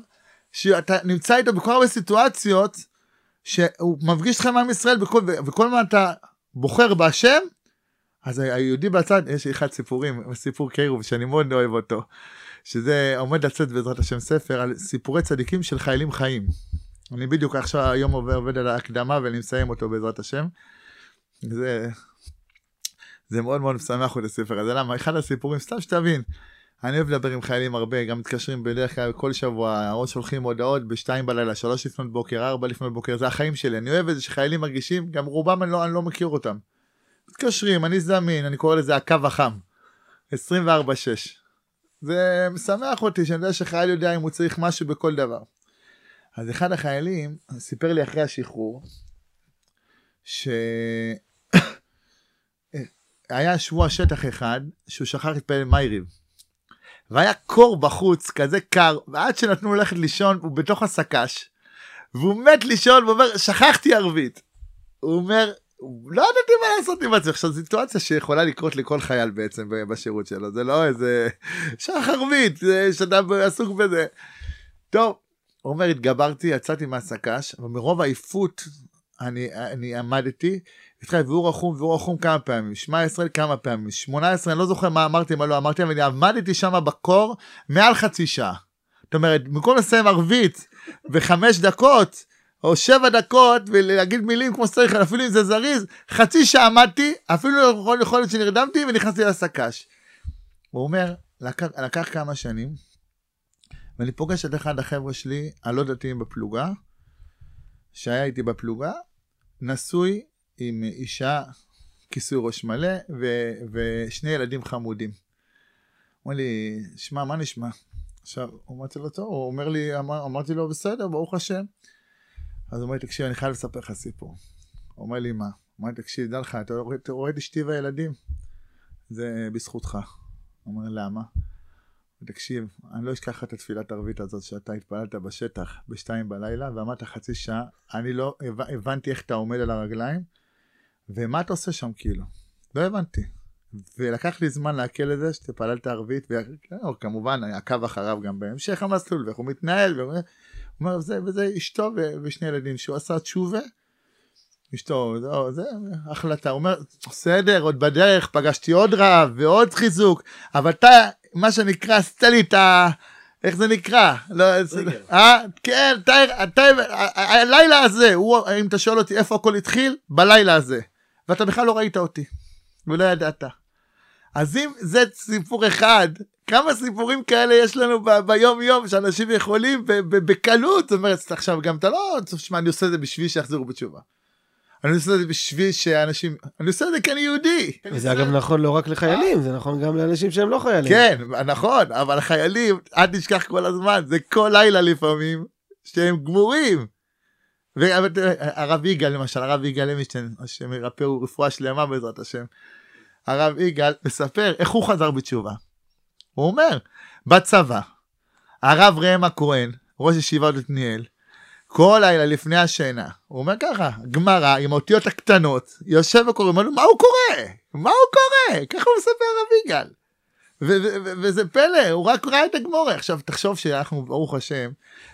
שאתה נמצא איתו בכל הרבה סיטואציות, שהוא מפגיש אותך עם עם ישראל בכל, וכל מה אתה בוחר בהשם, אז היהודי בצד, יש לי אחד סיפורים, סיפור קירוב שאני מאוד אוהב אותו, שזה עומד לצאת בעזרת השם ספר על סיפורי צדיקים של חיילים חיים. אני בדיוק עכשיו היום עובד, עובד על ההקדמה ואני מסיים אותו בעזרת השם. זה, זה מאוד מאוד משמח אותי הספר הזה, למה? אחד הסיפורים, סתם שתבין, אני אוהב לדבר עם חיילים הרבה, גם מתקשרים בדרך כלל כל שבוע, או שולחים הודעות בשתיים בלילה, שלוש לפנות בוקר, ארבע לפנות בוקר, זה החיים שלי, אני אוהב את זה שחיילים מרגישים, גם רובם אני לא, אני לא מכיר אותם. מתקשרים, אני זמין, אני קורא לזה הקו החם. 24-6. זה משמח אותי שאני יודע שחייל יודע אם הוא צריך משהו בכל דבר. אז אחד החיילים סיפר לי אחרי השחרור, שהיה [COUGHS] שבוע שטח אחד שהוא שכח להתפלל מייריב. והיה קור בחוץ, כזה קר, ועד שנתנו לו ללכת לישון, הוא בתוך הסק"ש, והוא מת לישון, והוא אומר, שכחתי ערבית. הוא אומר, לא ידעתי מה לעשות עם עצמי. עכשיו, סיטואציה שיכולה לקרות לכל חייל בעצם בשירות שלו, זה לא איזה שח ערבית, שאתה עסוק בזה. טוב, הוא אומר, התגברתי, יצאתי מהסק"ש, אבל מרוב עייפות אני, אני עמדתי, התחלתי והוא רחום והוא רחום כמה פעמים, שמע ישראל כמה פעמים, 18 אני לא זוכר מה אמרתי מה לא אמרתי, אבל אני עמדתי שם בקור מעל חצי שעה. זאת אומרת, במקום לסיים ערבית בחמש דקות, או שבע דקות ולהגיד מילים כמו שצריך, אפילו אם זה זריז, חצי שעה עמדתי, אפילו יכול, יכול להיות שנרדמתי ונכנסתי לסק"ש. הוא אומר, לקח, לקח כמה שנים, ואני פוגש את אחד החבר'ה שלי, הלא דתיים בפלוגה, שהיה איתי בפלוגה, נשוי עם אישה, כיסוי ראש מלא, ו- ושני ילדים חמודים. אומר לי, שמע, מה נשמע? עכשיו, אמרתי לו, טוב, הוא אומר לי, אמר, אמרתי לו, בסדר, ברוך השם. אז הוא אומר לי, תקשיב, אני חייב לספר לך סיפור. הוא אומר לי, מה? הוא אומר לי, תקשיב, דע לך, אתה רואה, את אשתי והילדים? זה בזכותך. הוא אומר, למה? תקשיב, אני לא אשכח את התפילת ערבית הזאת שאתה התפללת בשטח בשתיים בלילה ועמדת חצי שעה, אני לא הבנתי איך אתה עומד על הרגליים ומה אתה עושה שם כאילו, לא הבנתי. ולקח לי זמן לעכל את זה שתפללת ערבית, וכמובן עקב אחריו גם בהמשך המסלול ואיך הוא מתנהל, והוא אומר, וזה, וזה אשתו ושני ילדים שהוא עשה תשובה. אשתו, זה, זה החלטה, הוא אומר, בסדר, עוד בדרך פגשתי עוד רב ועוד חיזוק, אבל אתה מה שנקרא, עשתה לי את ה... איך זה נקרא? לא, אה? כן, אתה, הלילה הזה, הוא, אם אתה שואל אותי איפה הכל התחיל, בלילה הזה. ואתה בכלל לא ראית אותי, ולא ידעת. אז אם זה סיפור אחד, כמה סיפורים כאלה יש לנו ב- ביום יום שאנשים יכולים בקלות, זאת אומרת, עכשיו גם אתה לא, תשמע, אני עושה את זה בשביל שיחזרו בתשובה. אני עושה את זה בשביל שאנשים, אני עושה את זה כי אני יהודי. וזה אגב נכון לא רק לחיילים, זה נכון גם לאנשים שהם לא חיילים. כן, נכון, אבל החיילים, אל תשכח כל הזמן, זה כל לילה לפעמים, שהם גמורים. והרב יגאל למשל, הרב יגאל לוינשטיין, השם הוא רפואה שלמה בעזרת השם. הרב יגאל מספר איך הוא חזר בתשובה. הוא אומר, בצבא, הרב ראם הכהן, ראש ישיבת עתניאל, כל לילה לפני השינה, הוא אומר ככה, גמרא עם האותיות הקטנות, יושב וקורא, אומר לו, מה הוא קורא? מה הוא קורא? ככה הוא מספר רב יגאל. וזה פלא, הוא רק ראה את הגמורה. עכשיו תחשוב שאנחנו, ברוך השם,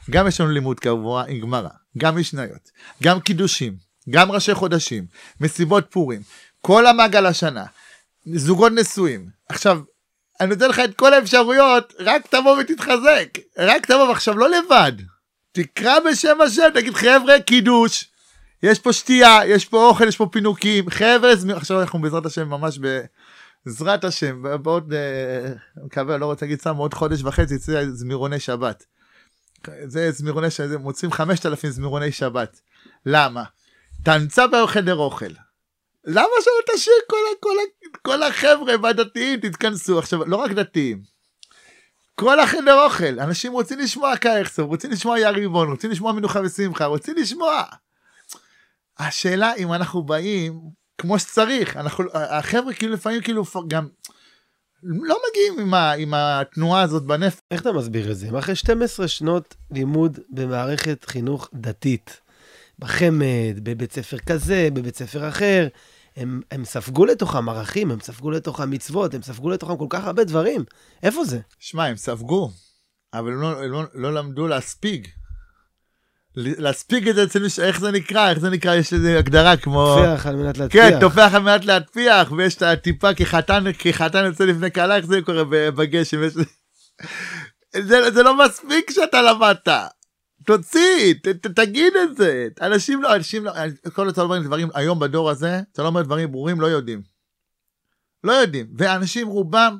גם יש לנו לימוד קבוע עם גמרא, גם משניות, גם קידושים, גם ראשי חודשים, מסיבות פורים, כל המעגל השנה, זוגות נשואים. עכשיו, אני נותן לך את כל האפשרויות, רק תבוא ותתחזק, רק תבוא, ועכשיו לא לבד. תקרא בשם השם, תגיד חבר'ה קידוש, יש פה שתייה, יש פה אוכל, יש פה פינוקים, חבר'ה, עכשיו אנחנו בעזרת השם ממש בעזרת השם, בעוד, אה, מקווה, לא רוצה להגיד סתם, עוד חודש וחצי יצא זמירוני שבת. זה זמירוני שבת, מוצאים 5,000 זמירוני שבת. למה? אתה נמצא בחדר אוכל. למה שלא תשאיר כל, כל, כל החבר'ה והדתיים תתכנסו? עכשיו, לא רק דתיים. כל החדר אוכל, אנשים רוצים לשמוע קייכסר, רוצים לשמוע יריבון, רוצים לשמוע מנוחה ושמחה, רוצים לשמוע. השאלה אם אנחנו באים כמו שצריך, אנחנו, החבר'ה כאילו לפעמים כאילו גם לא מגיעים עם, ה, עם התנועה הזאת בנפש. איך אתה מסביר את זה? אחרי 12 שנות לימוד במערכת חינוך דתית, בחמ"ד, בבית ספר כזה, בבית ספר אחר, הם, הם ספגו לתוכם ערכים, הם ספגו לתוכם מצוות, הם ספגו לתוכם כל כך הרבה דברים. איפה זה? שמע, הם ספגו, אבל הם לא, הם לא, לא למדו להספיג. להספיג את זה אצל מישהו, איך זה נקרא? איך זה נקרא? יש איזה הגדרה כמו... תופח על מנת להטפיח. כן, תופח על מנת להטפיח, ויש את הטיפה כחתן, כחתן יוצא לפני קהלה, איך זה קורה בגשם? יש... זה, זה לא מספיק שאתה למדת. תוציא, ת, ת, תגיד את זה. אנשים לא, אנשים לא, כל אתה אומר דברים, היום בדור הזה, אתה לא אומר דברים ברורים, לא יודעים. לא יודעים. ואנשים רובם,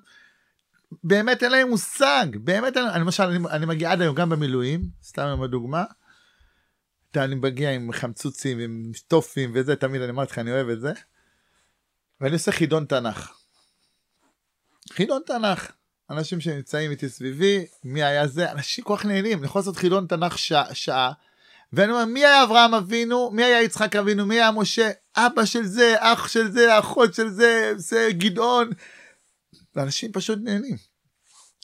באמת אין להם מושג. באמת, אני, למשל, אני, אני מגיע עד היום גם במילואים, סתם עם הדוגמה. אני מגיע עם חמצוצים, עם סטופים וזה, תמיד אני אומר לך, אני אוהב את זה. ואני עושה חידון תנ"ך. חידון תנ"ך. אנשים שנמצאים איתי סביבי, מי היה זה, אנשים כל כך נהנים, אני יכול לעשות חידון תנ"ך שעה, שעה, ואני אומר, מי היה אברהם אבינו? מי היה יצחק אבינו? מי היה משה? אבא של זה, אח של זה, אחות של זה, זה גדעון. ואנשים פשוט נהנים.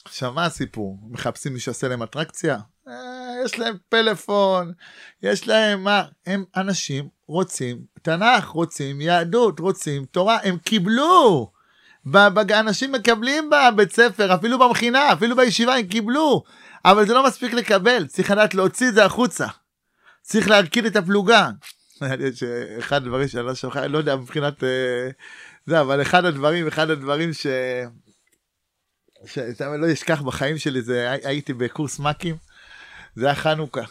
עכשיו, מה הסיפור? מחפשים מי שעושה להם אטרקציה? אה, יש להם פלאפון, יש להם מה? הם אנשים רוצים תנ"ך, רוצים יהדות, רוצים תורה, הם קיבלו. אנשים מקבלים בבית ספר, אפילו במכינה, אפילו בישיבה הם קיבלו. אבל זה לא מספיק לקבל, צריך לדעת להוציא את זה החוצה. צריך להרכיד את הפלוגה. [LAUGHS] אחד הדברים שאני לא שוכח, לא יודע מבחינת אה, זה, אבל אחד הדברים, אחד הדברים ש... שאתה לא אשכח בחיים שלי, זה הייתי בקורס מ"כים, זה היה חנוכה,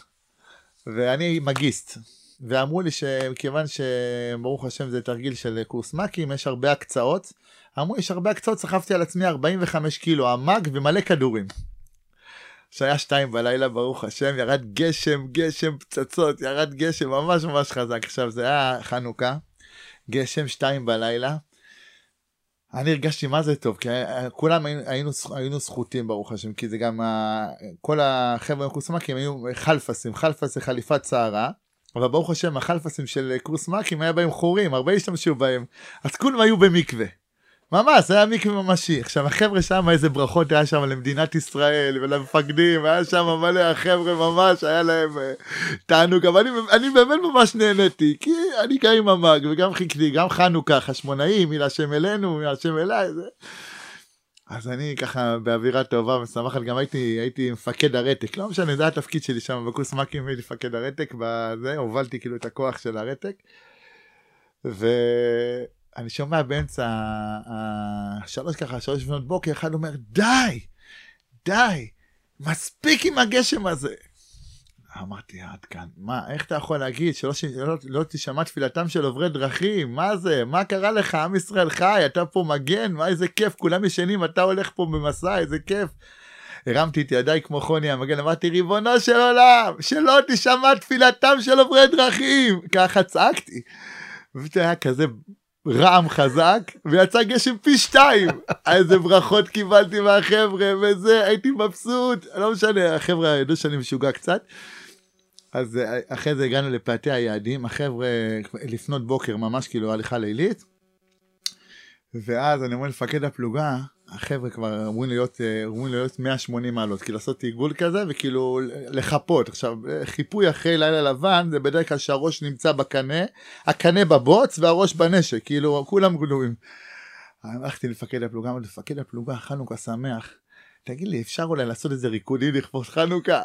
ואני מגיסט, ואמרו לי שמכיוון שברוך השם זה תרגיל של קורס מ"כים, יש הרבה הקצאות, אמרו יש הרבה הקצאות, סחבתי על עצמי 45 קילו, המאג ומלא כדורים. שהיה שתיים בלילה, ברוך השם, ירד גשם, גשם, פצצות, ירד גשם ממש ממש חזק. עכשיו, זה היה חנוכה, גשם, שתיים בלילה. אני הרגשתי מה זה טוב, כי כולם היינו, היינו זכותים, ברוך השם, כי זה גם, כל החבר'ה מקורס מ"כים היו חלפסים, חלפס זה חליפת שערה. אבל ברוך השם, החלפסים של קורס מ"כים היה בהם חורים, הרבה השתמשו בהם, אז כולם היו במקווה. ממש, היה מקווה ממשי. עכשיו, החבר'ה שם, איזה ברכות היה שם למדינת ישראל ולמפקדים, היה שם מלא החבר'ה ממש, היה להם אה, תענוג, אבל אני, אני באמת ממש נהניתי, כי אני גם עם המאג וגם חיכיתי, גם חנוכה, חשמונאים, מי להשם אלינו, מי להשם אליי. זה... אז אני ככה באווירה טובה ומשמחת, גם הייתי, הייתי מפקד הרתק, לא משנה, זה התפקיד שלי שם בקורס מ"כים, הייתי מפקד הרתק, בזה, הובלתי כאילו את הכוח של הרתק. ו... אני שומע באמצע השלוש ככה, שלוש לפנות בוקר, אחד אומר, די, די, מספיק עם הגשם הזה. אמרתי, עד כאן, מה, איך אתה יכול להגיד שלא לא, לא תשמע תפילתם של עוברי דרכים? מה זה? מה קרה לך? עם ישראל חי, אתה פה מגן, מה איזה כיף, כולם ישנים, אתה הולך פה במסע, איזה כיף. הרמתי את ידיי כמו חוני המגן, אמרתי, ריבונו של עולם, שלא תשמע תפילתם של עוברי דרכים. ככה צעקתי. וזה היה כזה רעם חזק, ויצא גשם פי שתיים. איזה ברכות קיבלתי מהחבר'ה, וזה, הייתי מבסוט, לא משנה, החבר'ה ידעו שאני משוגע קצת. אז אה, אחרי זה הגענו לפאתי היעדים, החבר'ה לפנות בוקר, ממש כאילו הליכה לילית. ואז אני אומר לפקד הפלוגה, החבר'ה כבר אמורים להיות, אה, אמורים להיות 180 מעלות, כאילו לעשות עיגול כזה וכאילו לחפות. עכשיו, חיפוי אחרי לילה לבן זה בדרך כלל שהראש נמצא בקנה, הקנה בבוץ והראש בנשק, כאילו כולם גלויים. הלכתי לפקד הפלוגה, אמרתי לפקד הפלוגה, חנוכה שמח. תגיד לי, אפשר אולי לעשות איזה ריקודי לכבוד חנוכה?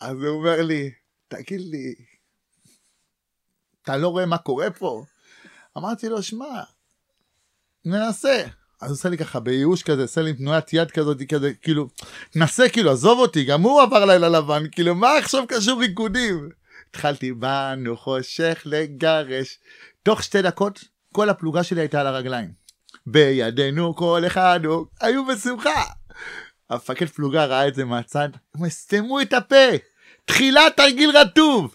אז הוא אומר לי, תגיד לי, אתה לא רואה מה קורה פה? אמרתי לו, שמע, ננסה. אז עושה לי ככה בייאוש כזה, עושה לי תנועת יד כזאת, כזה, כאילו, תנסה, כאילו, עזוב אותי, גם הוא עבר לילה לבן, כאילו, מה עכשיו קשור ריקודים? התחלתי, באנו חושך לגרש. תוך שתי דקות, כל הפלוגה שלי הייתה על הרגליים. בידינו כל אחד, היו בשמחה. המפקד פלוגה ראה את זה מהצד, הם סתמו את הפה, תחילת תרגיל רטוב.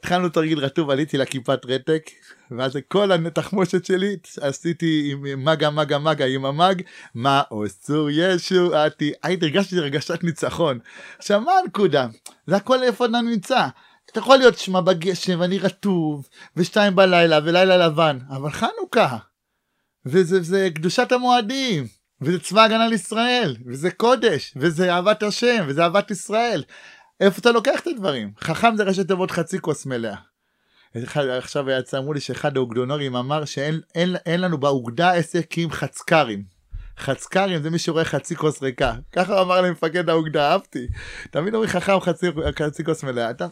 התחלנו תרגיל רטוב, עליתי לכיפת רתק, ואז כל התחמושת שלי עשיתי עם מגה מגה מגה עם המג, מה עושו ישועתי, הייתי הרגשתי הרגשת ניצחון. עכשיו מה הנקודה? זה הכל איפה אתה נמצא. אתה יכול להיות שמע בגשם ואני רטוב, ושתיים בלילה ולילה לבן, אבל חנוכה, וזה זה קדושת המועדים, וזה צבא הגנה לישראל, וזה קודש, וזה אהבת השם, וזה אהבת ישראל. איפה אתה לוקח את הדברים? חכם זה ראשי תיבות חצי כוס מלאה. עכשיו יצא, אמרו לי שאחד האוגדונורים אמר שאין אין, אין לנו באוגדה עסק עם חצקרים. חצקרים זה מי שרואה חצי כוס ריקה. ככה אמר למפקד האוגדה, אהבתי. תמיד אומרים חכם חצי, חצי כוס מלאה. אתה...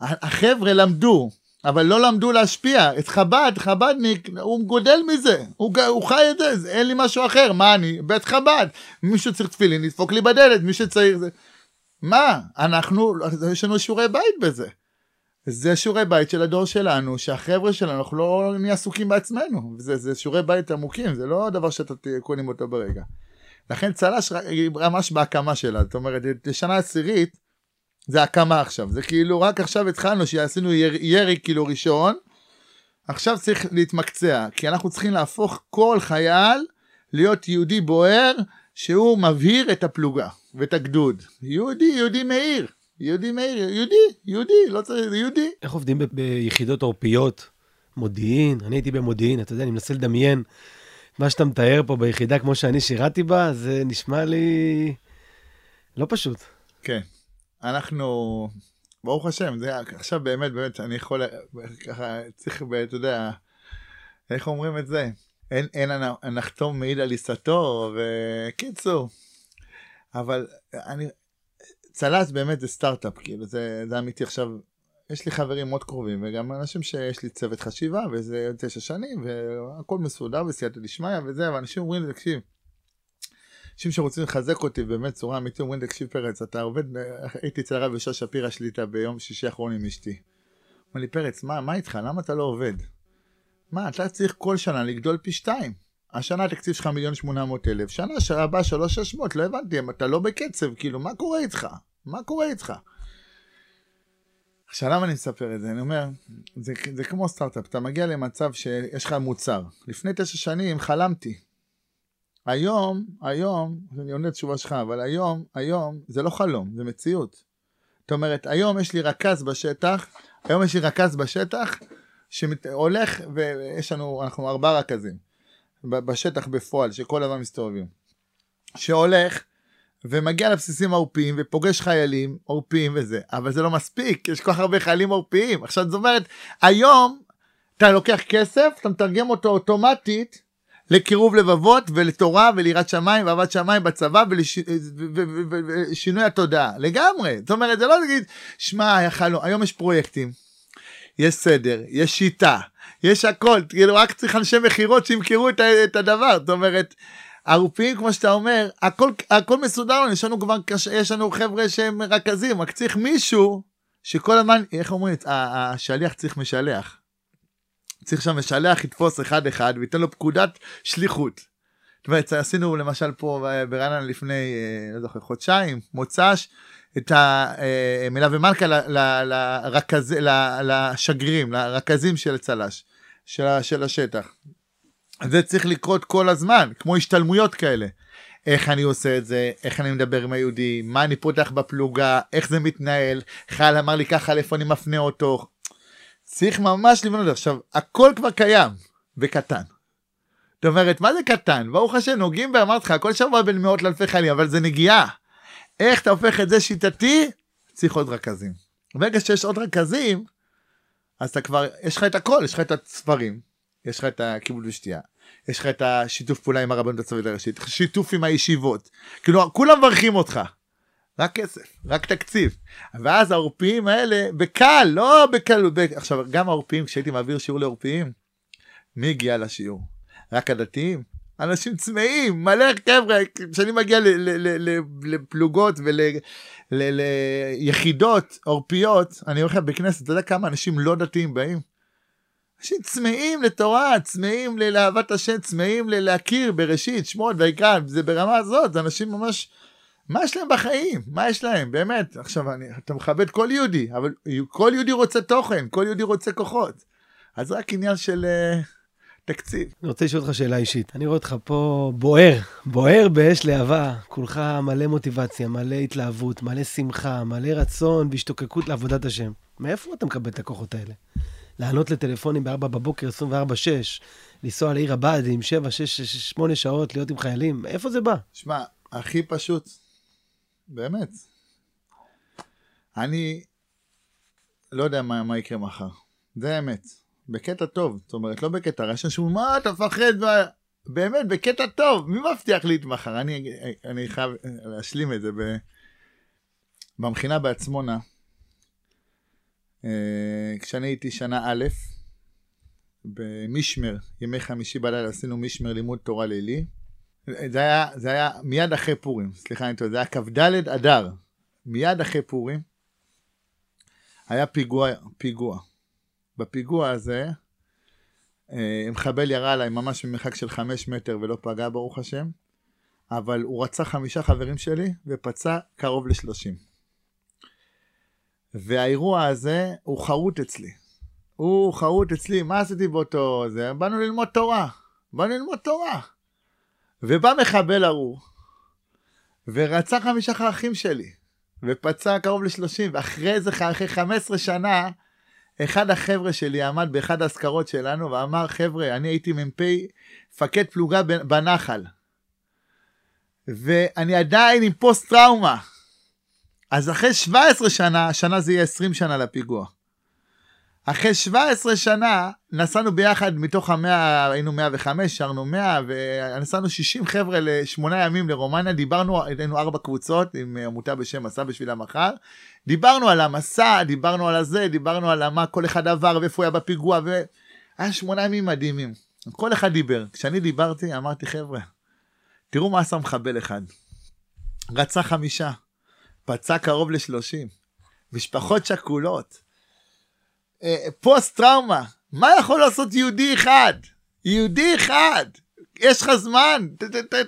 החבר'ה למדו, אבל לא למדו להשפיע. את חב"ד, חב"דניק, הוא גודל מזה. הוא, הוא חי את זה, אין לי משהו אחר. מה אני? בית חב"ד. מישהו צריך תפילין, לדפוק לי בדלת, מי שצריך זה. מה? אנחנו, יש לנו שיעורי בית בזה. זה שיעורי בית של הדור שלנו, שהחבר'ה שלנו, אנחנו לא נהיה עסוקים בעצמנו. זה, זה שיעורי בית עמוקים, זה לא דבר שאתה קונים אותו ברגע. לכן צל"ש היא ממש בהקמה שלה, זאת אומרת, לשנה עשירית, זה הקמה עכשיו. זה כאילו רק עכשיו התחלנו, שעשינו ירי, ירי כאילו ראשון, עכשיו צריך להתמקצע, כי אנחנו צריכים להפוך כל חייל להיות יהודי בוער, שהוא מבהיר את הפלוגה ואת הגדוד. יהודי, יהודי מאיר. יהודי מאיר, יהודי, יהודי, לא צריך, יהודי. איך עובדים ב- ביחידות עורפיות? מודיעין, אני הייתי במודיעין, אתה יודע, אני מנסה לדמיין מה שאתה מתאר פה ביחידה כמו שאני שירתי בה, זה נשמע לי לא פשוט. כן. אנחנו, ברוך השם, זה עכשיו באמת, באמת, אני יכול, ככה, צריך, אתה יודע, איך אומרים את זה? אין, אין הנחתום מעיד על עיסתו, וקיצור. אבל אני, צל"ש באמת זה סטארט-אפ, כאילו, זה, זה אמיתי עכשיו. יש לי חברים מאוד קרובים, וגם אנשים שיש לי צוות חשיבה, וזה תשע שנים, והכל מסודר בסייעתא דשמיא וזה, ואנשים אומרים לי, תקשיב, אנשים שרוצים לחזק אותי באמת צורה אמיתית, אומרים לי, תקשיב פרץ, אתה עובד, הייתי אצל הרב ישר שפירא שליטה ביום שישי האחרון עם אשתי. אומר לי, פרץ, מה, מה איתך? למה אתה לא עובד? מה, אתה צריך כל שנה לגדול פי שתיים. השנה התקציב שלך מיליון שמונה מאות אלף, שנה הבאה שלוש שש מאות, לא הבנתי, אתה לא בקצב, כאילו, מה קורה איתך? מה קורה איתך? עכשיו למה אני מספר את זה? אני אומר, זה, זה כמו סטארט-אפ, אתה מגיע למצב שיש לך מוצר. לפני תשע שנים חלמתי. היום, היום, אני עונה תשובה שלך, אבל היום, היום, זה לא חלום, זה מציאות. זאת אומרת, היום יש לי רכז בשטח, היום יש לי רכז בשטח, שהולך, ויש לנו, אנחנו ארבעה רכזים, בשטח בפועל, שכל הזמן מסתובבים. שהולך, ומגיע לבסיסים עורפיים ופוגש חיילים עורפיים וזה, אבל זה לא מספיק, יש כל כך הרבה חיילים עורפיים. עכשיו זאת אומרת, היום אתה לוקח כסף, אתה מתרגם אותו אוטומטית לקירוב לבבות ולתורה וליראת שמיים ואהבת שמיים בצבא ולשינוי התודעה, לגמרי. זאת אומרת, זה לא להגיד, שמע, היום יש פרויקטים, יש סדר, יש שיטה, יש הכל, כאילו רק צריך אנשי מכירות שימכרו את הדבר, זאת אומרת, ערופים כמו שאתה אומר הכל הכל מסודר יש לנו כבר יש לנו חבר'ה שהם רכזים רק צריך מישהו שכל הזמן איך אומרים השליח צריך משלח. צריך שם משלח יתפוס אחד אחד וייתן לו פקודת שליחות. זאת אומרת עשינו למשל פה ברעננה לפני אה, לא זוכר חודשיים מוצ"ש את המלווה אה, מלכה לרכז, לשגרירים לרכזים של צל"ש של השטח זה צריך לקרות כל הזמן, כמו השתלמויות כאלה. איך אני עושה את זה, איך אני מדבר עם היהודי, מה אני פותח בפלוגה, איך זה מתנהל, חייל אמר לי ככה, לאיפה אני מפנה אותו. צריך ממש לבנות עכשיו, הכל כבר קיים וקטן. זאת אומרת, מה זה קטן? ברוך השם, נוגעים ואמרתי לך, כל שבוע בין מאות לאלפי חיילים, אבל זה נגיעה. איך אתה הופך את זה שיטתי? צריך עוד רכזים. ברגע שיש עוד רכזים, אז אתה כבר, יש לך את הכל, יש לך את הספרים, יש לך את הכיבוד ושתייה, יש לך את השיתוף פעולה עם הרבנות הצבאית הראשית, שיתוף עם הישיבות, כאילו כולם מברכים אותך. רק כסף, רק תקציב. ואז העורפיים האלה, בקל, לא בקל, ב... עכשיו גם העורפיים, כשהייתי מעביר שיעור לעורפיים, מי הגיע לשיעור? רק הדתיים? אנשים צמאים, מלא חבר'ה, כשאני מגיע לפלוגות וליחידות עורפיות, אני אומר לך בכנסת, אתה יודע כמה אנשים לא דתיים באים? אנשים צמאים לתורה, צמאים לאהבת השם, צמאים להכיר בראשית, שמות ויקרא, זה ברמה הזאת, אנשים ממש, מה יש להם בחיים? מה יש להם? באמת, עכשיו, אני, אתה מכבד כל יהודי, אבל כל יהודי רוצה תוכן, כל יהודי רוצה כוחות. אז רק עניין של uh, תקציב. אני רוצה לשאול אותך שאלה אישית. אני רואה אותך פה בוער, בוער באש להבה, כולך מלא מוטיבציה, מלא התלהבות, מלא שמחה, מלא רצון והשתוקקות לעבודת השם. מאיפה אתה מקבל את הכוחות האלה? לענות לטלפונים ב-4 בבוקר, 24-6, לנסוע לעיר הבה"דים, 7, 6, 8 שעות, להיות עם חיילים, איפה זה בא? שמע, הכי פשוט, באמת. אני לא יודע מה, מה יקרה מחר, זה האמת. בקטע טוב, זאת אומרת, לא בקטע רע, אנשים מה אתה מפחד, באמת, בקטע טוב, מי מבטיח לי את מחר? אני, אני חייב להשלים את זה. ב... במכינה בעצמונה, אה, כשאני הייתי שנה א', במשמר, ימי חמישי בלילה עשינו משמר לימוד תורה לילי. זה היה, זה היה מיד אחרי פורים, סליחה אני טועה, זה היה כ"ד אדר, מיד אחרי פורים, היה פיגוע, פיגוע. בפיגוע הזה, אה, מחבל ירה עליי ממש ממרחק של חמש מטר ולא פגע ברוך השם, אבל הוא רצח חמישה חברים שלי ופצע קרוב לשלושים. והאירוע הזה הוא חרוט אצלי. הוא חרוט אצלי, מה עשיתי באותו זה? באנו ללמוד תורה. באנו ללמוד תורה. ובא מחבל ארור, ורצח חמישה אחים שלי, ופצע קרוב ל-30, ואחרי זה, אחרי 15 שנה, אחד החבר'ה שלי עמד באחד האזכרות שלנו ואמר, חבר'ה, אני הייתי מ"פ, מפקד פלוגה בנחל, ואני עדיין עם פוסט טראומה. אז אחרי 17 שנה, השנה זה יהיה 20 שנה לפיגוע. אחרי 17 שנה נסענו ביחד מתוך המאה, היינו 105, שרנו 100, ונסענו 60 חבר'ה לשמונה ימים לרומניה, דיברנו, היינו ארבע קבוצות עם עמותה בשם מסע בשביל המחר, דיברנו על המסע, דיברנו על הזה, דיברנו על מה כל אחד עבר ואיפה הוא היה בפיגוע, והיה שמונה ימים מדהימים. כל אחד דיבר. כשאני דיברתי, אמרתי, חבר'ה, תראו מה עשה מחבל אחד. רצה חמישה, פצע קרוב לשלושים, משפחות שכולות. אה, פוסט טראומה, מה יכול לעשות יהודי אחד? יהודי אחד. יש לך זמן,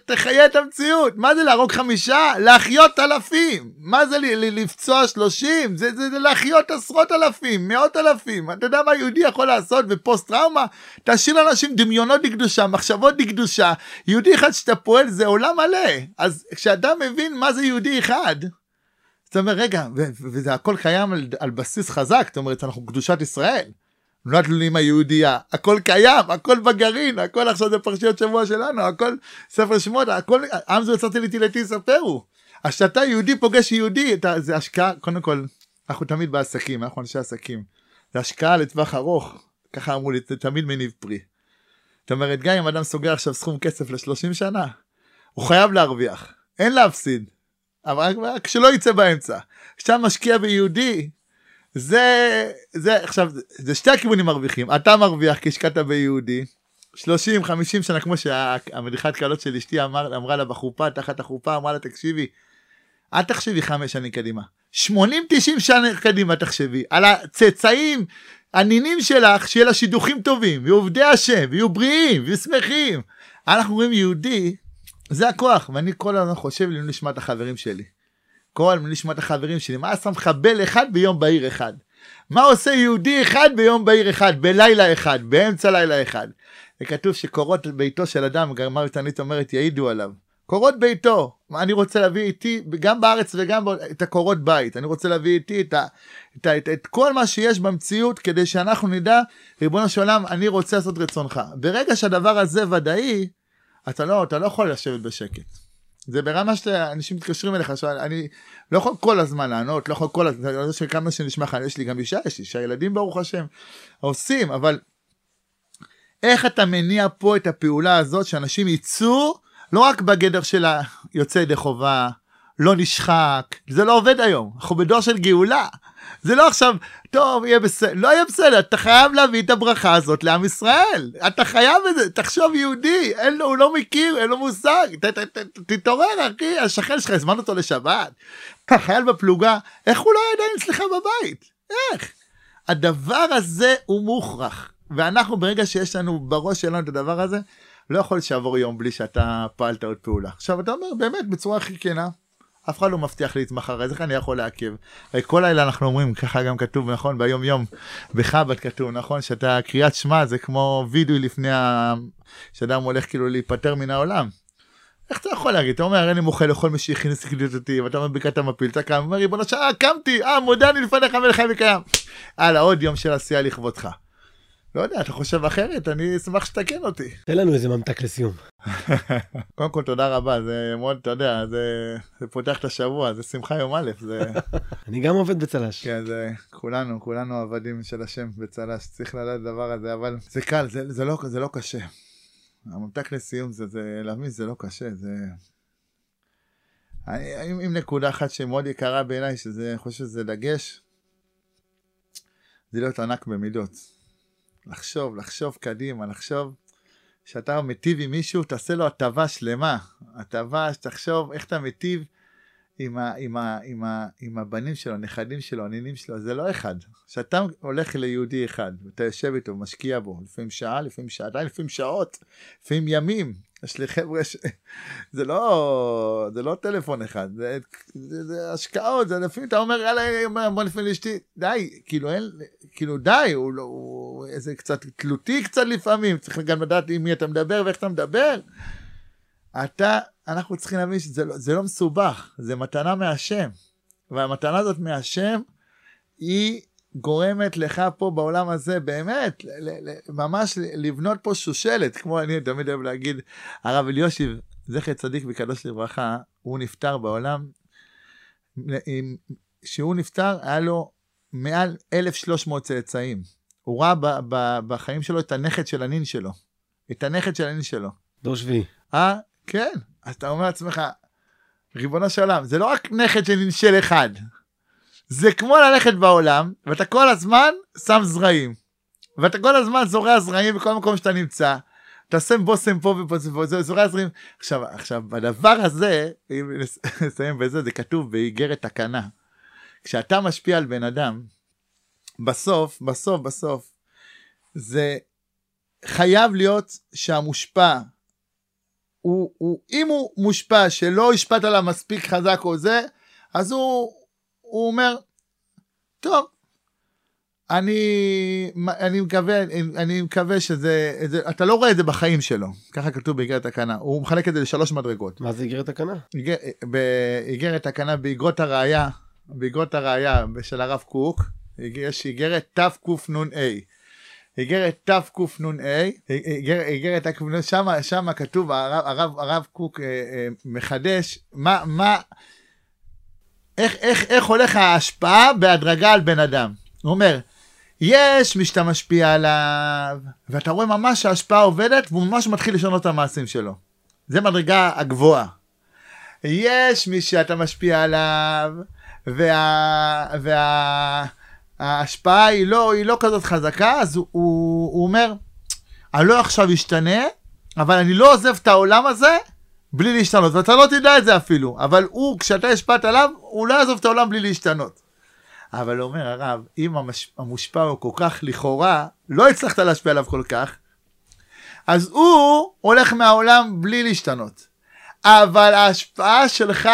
תחיה את המציאות. מה זה להרוג חמישה? להחיות אלפים. מה זה לפצוע שלושים? זה, זה, זה להחיות עשרות אלפים, מאות אלפים. אתה יודע מה יהודי יכול לעשות בפוסט טראומה? תשאיר לאנשים דמיונות לקדושה, מחשבות לקדושה. יהודי אחד שאתה פועל זה עולם מלא. אז כשאתה מבין מה זה יהודי אחד, זאת אומרת, רגע, וזה הכל קיים על, על בסיס חזק, זאת אומרת, אנחנו קדושת ישראל. נולדנו לאמא יהודייה, הכל קיים, הכל בגרעין, הכל עכשיו זה פרשיות שבוע שלנו, הכל ספר שמות, הכל, עם זו יצאתי לי תהילתי יספרו. אז כשאתה יהודי פוגש יהודי, אתה, זה השקעה, קודם כל, אנחנו תמיד בעסקים, אנחנו אנשי עסקים. זה השקעה לטווח ארוך, ככה אמרו לי, זה תמיד מניב פרי. זאת אומרת, גם אם אדם סוגר עכשיו סכום כסף ל-30 שנה, הוא חייב להרוויח, אין להפסיד. אבל רק שלא יצא באמצע. כשאתה משקיע ביהודי, זה, זה, עכשיו, זה שתי הכיוונים מרוויחים. אתה מרוויח כי השקעת ביהודי, 30, 50 שנה, כמו שהמדיחת קלות של אשתי אמר, אמרה לה בחופה, תחת החופה, אמרה לה, תקשיבי, אל תחשבי חמש שנים קדימה. 80-90 שנה קדימה תחשבי, על הצאצאים, הנינים שלך, שיהיה לה שידוכים טובים, ועובדי השם, ויהיו בריאים, ושמחים. אנחנו רואים יהודי, זה הכוח, ואני כל הזמן חושב לי נשמע את החברים שלי. כל נשמע את החברים שלי, מה עשה מחבל אחד ביום בהיר אחד? מה עושה יהודי אחד ביום בהיר אחד, בלילה אחד, באמצע לילה אחד? וכתוב שקורות ביתו של אדם, גרמה רצנית אומרת, יעידו עליו. קורות ביתו, אני רוצה להביא איתי, גם בארץ וגם את הקורות בית, אני רוצה להביא איתי את, ה, את, ה, את, את כל מה שיש במציאות כדי שאנחנו נדע, ריבונו של עולם, אני רוצה לעשות רצונך. ברגע שהדבר הזה ודאי, אתה לא, אתה לא יכול לשבת בשקט. זה ברמה שאנשים מתקשרים אליך, שאני לא יכול כל הזמן לענות, לא יכול כל הזמן, לא יודע כמה שנשמע לך, יש לי גם אישה, יש לי אישה ילדים ברוך השם, עושים, אבל איך אתה מניע פה את הפעולה הזאת שאנשים יצאו לא רק בגדר של היוצא ידי חובה, לא נשחק, זה לא עובד היום, אנחנו בדור של גאולה. זה לא עכשיו, טוב, יהיה בסדר, לא יהיה בסדר, אתה חייב להביא את הברכה הזאת לעם ישראל. אתה חייב את זה, תחשוב יהודי, אין לו, הוא לא מכיר, אין לו מושג. תתעורר, אחי, השכן שלך, הזמן אותו לשבת. החייל בפלוגה, איך הוא לא היה עדיין אצלך בבית? איך? הדבר הזה הוא מוכרח. ואנחנו, ברגע שיש לנו בראש שלנו את הדבר הזה, לא יכול שיעבור יום בלי שאתה פעלת עוד פעולה. עכשיו, אתה אומר, באמת, בצורה הכי כנה, אף אחד לא מבטיח לי את מחר, אז איך אני יכול לעכב? הרי כל לילה אנחנו אומרים, ככה גם כתוב, נכון, ביום יום, בחב"ד כתוב, נכון, שאתה קריאת שמע זה כמו וידוי לפני ה... שאדם הולך כאילו להיפטר מן העולם. איך אתה יכול להגיד? אתה אומר, אני מוחה לכל מי שהכניס לקדות אותי, ואתה אומר, ברכת המפיל, אתה קם, אומר, ריבונו שעה, קמתי, אה, מודה אני לפניך מלך וקיים. הלאה, עוד יום של עשייה לכבודך. לא יודע, אתה חושב אחרת? אני אשמח שתקן אותי. תן לנו איזה ממתק לסיום. [LAUGHS] קודם כל, תודה רבה, זה מאוד, אתה יודע, זה, זה פותח את השבוע, זה שמחה יום א', זה... [LAUGHS] אני גם עובד בצל"ש. כן, זה כולנו, כולנו עבדים של השם בצל"ש, צריך לדעת את הדבר הזה, אבל זה קל, זה, זה, לא, זה לא קשה. הממתק לסיום זה, זה, להבין, זה לא קשה, זה... עם, עם נקודה אחת שמאוד יקרה בעיניי, שזה, אני חושב שזה דגש, זה להיות ענק במידות. לחשוב, לחשוב קדימה, לחשוב שאתה מיטיב עם מישהו, תעשה לו הטבה שלמה. הטבה שתחשוב איך אתה מיטיב עם, ה, עם, ה, עם, ה, עם הבנים שלו, הנכדים שלו, הנינים שלו, זה לא אחד. כשאתה הולך ליהודי אחד, ואתה יושב איתו, משקיע בו, לפעמים שעה, לפעמים שעתיים, לפעמים שעות, לפעמים ימים, יש לי חבר'ה ש... [LAUGHS] זה לא, זה לא טלפון אחד, זה, זה, זה השקעות, זה לפעמים אתה אומר, יאללה, בוא נפנה לאשתי, די, כאילו אין, כאילו די, הוא, לא, הוא איזה קצת תלותי קצת לפעמים, צריך גם לדעת עם מי אתה מדבר ואיך אתה מדבר. אתה, אנחנו צריכים להבין שזה לא, זה לא מסובך, זה מתנה מהשם. והמתנה הזאת מהשם, היא גורמת לך פה בעולם הזה באמת, ל- ל- ממש לבנות פה שושלת, כמו אני תמיד אוהב להגיד, הרב אליושיב, זכר צדיק וקדוש לברכה, הוא נפטר בעולם, כשהוא נפטר היה לו מעל 1,300 צאצאים. הוא ראה ב- ב- בחיים שלו את הנכד של הנין שלו. את הנכד של הנין שלו. דור שביעי. אה? כן. אז אתה אומר לעצמך, ריבונו של עולם, זה לא רק נכד של נין של אחד. זה כמו ללכת בעולם, ואתה כל הזמן שם זרעים. ואתה כל הזמן זורע זרעים בכל מקום שאתה נמצא. אתה שם בושם פה ופה זורע זרעים. עכשיו, עכשיו, בדבר הזה, אם [LAUGHS] נסיים בזה, זה כתוב באיגרת תקנה. כשאתה משפיע על בן אדם, בסוף, בסוף, בסוף, זה חייב להיות שהמושפע, הוא, הוא, אם הוא מושפע שלא השפעת עליו מספיק חזק או זה, אז הוא, הוא אומר, טוב, אני, אני מקווה, אני מקווה שזה, זה, אתה לא רואה את זה בחיים שלו, ככה כתוב באיגרת תקנה, הוא מחלק את זה לשלוש מדרגות. מה זה איגרת תקנה? באיגרת תקנה באיגרות הראייה, באיגרות הראייה של הרב קוק, יש איגרת תקנ"ה. איגרת תקנ"ה, איגרת תקנ"ה, שמה, שמה כתוב, הרב, הרב, הרב קוק אה, אה, מחדש, מה, מה, איך, איך, איך הולך ההשפעה בהדרגה על בן אדם. הוא אומר, יש מי שאתה משפיע עליו, ואתה רואה ממש שההשפעה עובדת, והוא ממש מתחיל לשנות את המעשים שלו. זה מדרגה הגבוהה. יש מי שאתה משפיע עליו, וה... וה... ההשפעה היא לא, היא לא כזאת חזקה, אז הוא, הוא, הוא אומר, אני לא עכשיו אשתנה, אבל אני לא עוזב את העולם הזה בלי להשתנות, ואתה לא תדע את זה אפילו, אבל הוא, כשאתה השפעת עליו, הוא לא יעזוב את העולם בלי להשתנות. אבל אומר הרב, אם המש... המושפע הוא כל כך לכאורה, לא הצלחת להשפיע עליו כל כך, אז הוא הולך מהעולם בלי להשתנות. אבל ההשפעה שלך,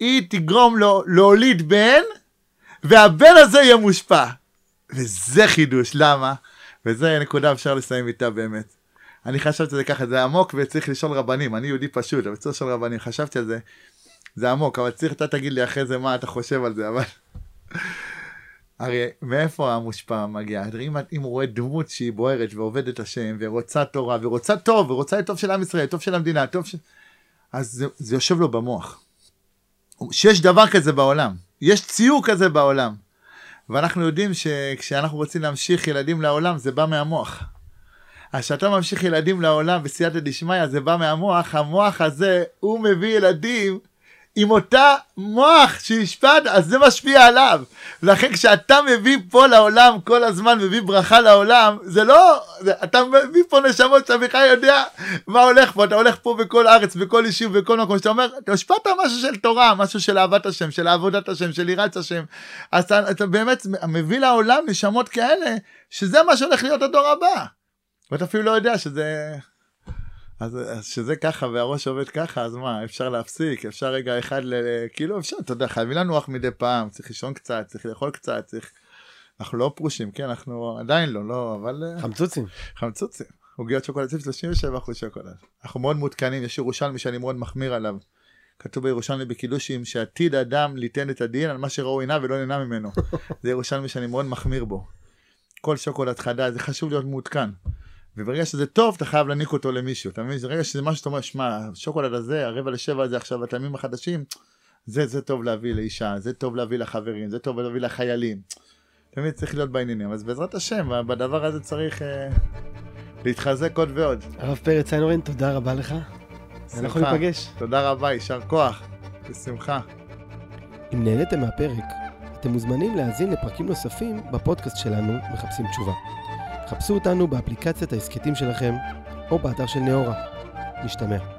היא תגרום לו להוליד בן, והבן הזה יהיה מושפע. וזה חידוש, למה? וזה נקודה אפשר לסיים איתה באמת. אני חשבתי על זה ככה, זה עמוק וצריך לשאול רבנים, אני יהודי פשוט, אבל צריך לשאול רבנים, חשבתי על זה, זה עמוק, אבל צריך, אתה תגיד לי אחרי זה מה אתה חושב על זה, אבל... הרי מאיפה המושפע מגיע? אם, אם הוא רואה דמות שהיא בוערת ועובדת השם ורוצה תורה ורוצה טוב ורוצה את טוב של עם ישראל, טוב של המדינה, טוב של... אז זה, זה יושב לו במוח. שיש דבר כזה בעולם, יש ציור כזה בעולם. ואנחנו יודעים שכשאנחנו רוצים להמשיך ילדים לעולם זה בא מהמוח. אז כשאתה ממשיך ילדים לעולם בסייעתא דשמיא זה בא מהמוח, המוח הזה הוא מביא ילדים עם אותה מוח שהשפעת, אז זה משפיע עליו. לכן כשאתה מביא פה לעולם, כל הזמן מביא ברכה לעולם, זה לא, זה, אתה מביא פה נשמות בכלל יודע מה הולך פה, אתה הולך פה בכל ארץ, בכל יישוב, בכל מקום, שאתה אומר, אתה השפעת משהו של תורה, משהו של אהבת השם, של עבודת השם, של יראת השם, אז אתה, אתה באמת מביא לעולם נשמות כאלה, שזה מה שהולך להיות הדור הבא. ואתה אפילו לא יודע שזה... אז, אז שזה ככה והראש עובד ככה אז מה אפשר להפסיק אפשר רגע אחד ל... כאילו אפשר אתה יודע חייבים לנוח מדי פעם צריך לישון קצת צריך לאכול קצת צריך. אנחנו לא פרושים כן אנחנו עדיין לא לא אבל חמצוצים חמצוצים עוגיות שוקולד 37 אחוז שוקולד אנחנו מאוד מעודכנים יש ירושלמי שאני מאוד מחמיר עליו. כתוב בירושלמי בקידושים שעתיד אדם ליתן את הדין על מה שראו עיניו ולא נהנה ממנו. [LAUGHS] זה ירושלמי שאני מאוד מחמיר בו. כל שוקולד חדש זה חשוב להיות מעודכן. וברגע שזה טוב אתה חייב להניק אותו למישהו אתה מבין? ברגע שזה משהו שאתה אומר שמע השוקולד הזה הרבע לשבע הזה עכשיו הטעמים החדשים זה זה טוב להביא לאישה זה טוב להביא לחברים זה טוב להביא לחיילים. תמיד צריך להיות בעניינים אז בעזרת השם בדבר הזה צריך אה, להתחזק עוד ועוד. הרב פרץ איינורן תודה רבה לך. אנחנו ניפגש. תודה רבה יישר כוח בשמחה. אם נהניתם מהפרק אתם מוזמנים להאזין לפרקים נוספים בפודקאסט שלנו מחפשים תשובה. חפשו אותנו באפליקציית ההסכתים שלכם או באתר של נאורה. נשתמע.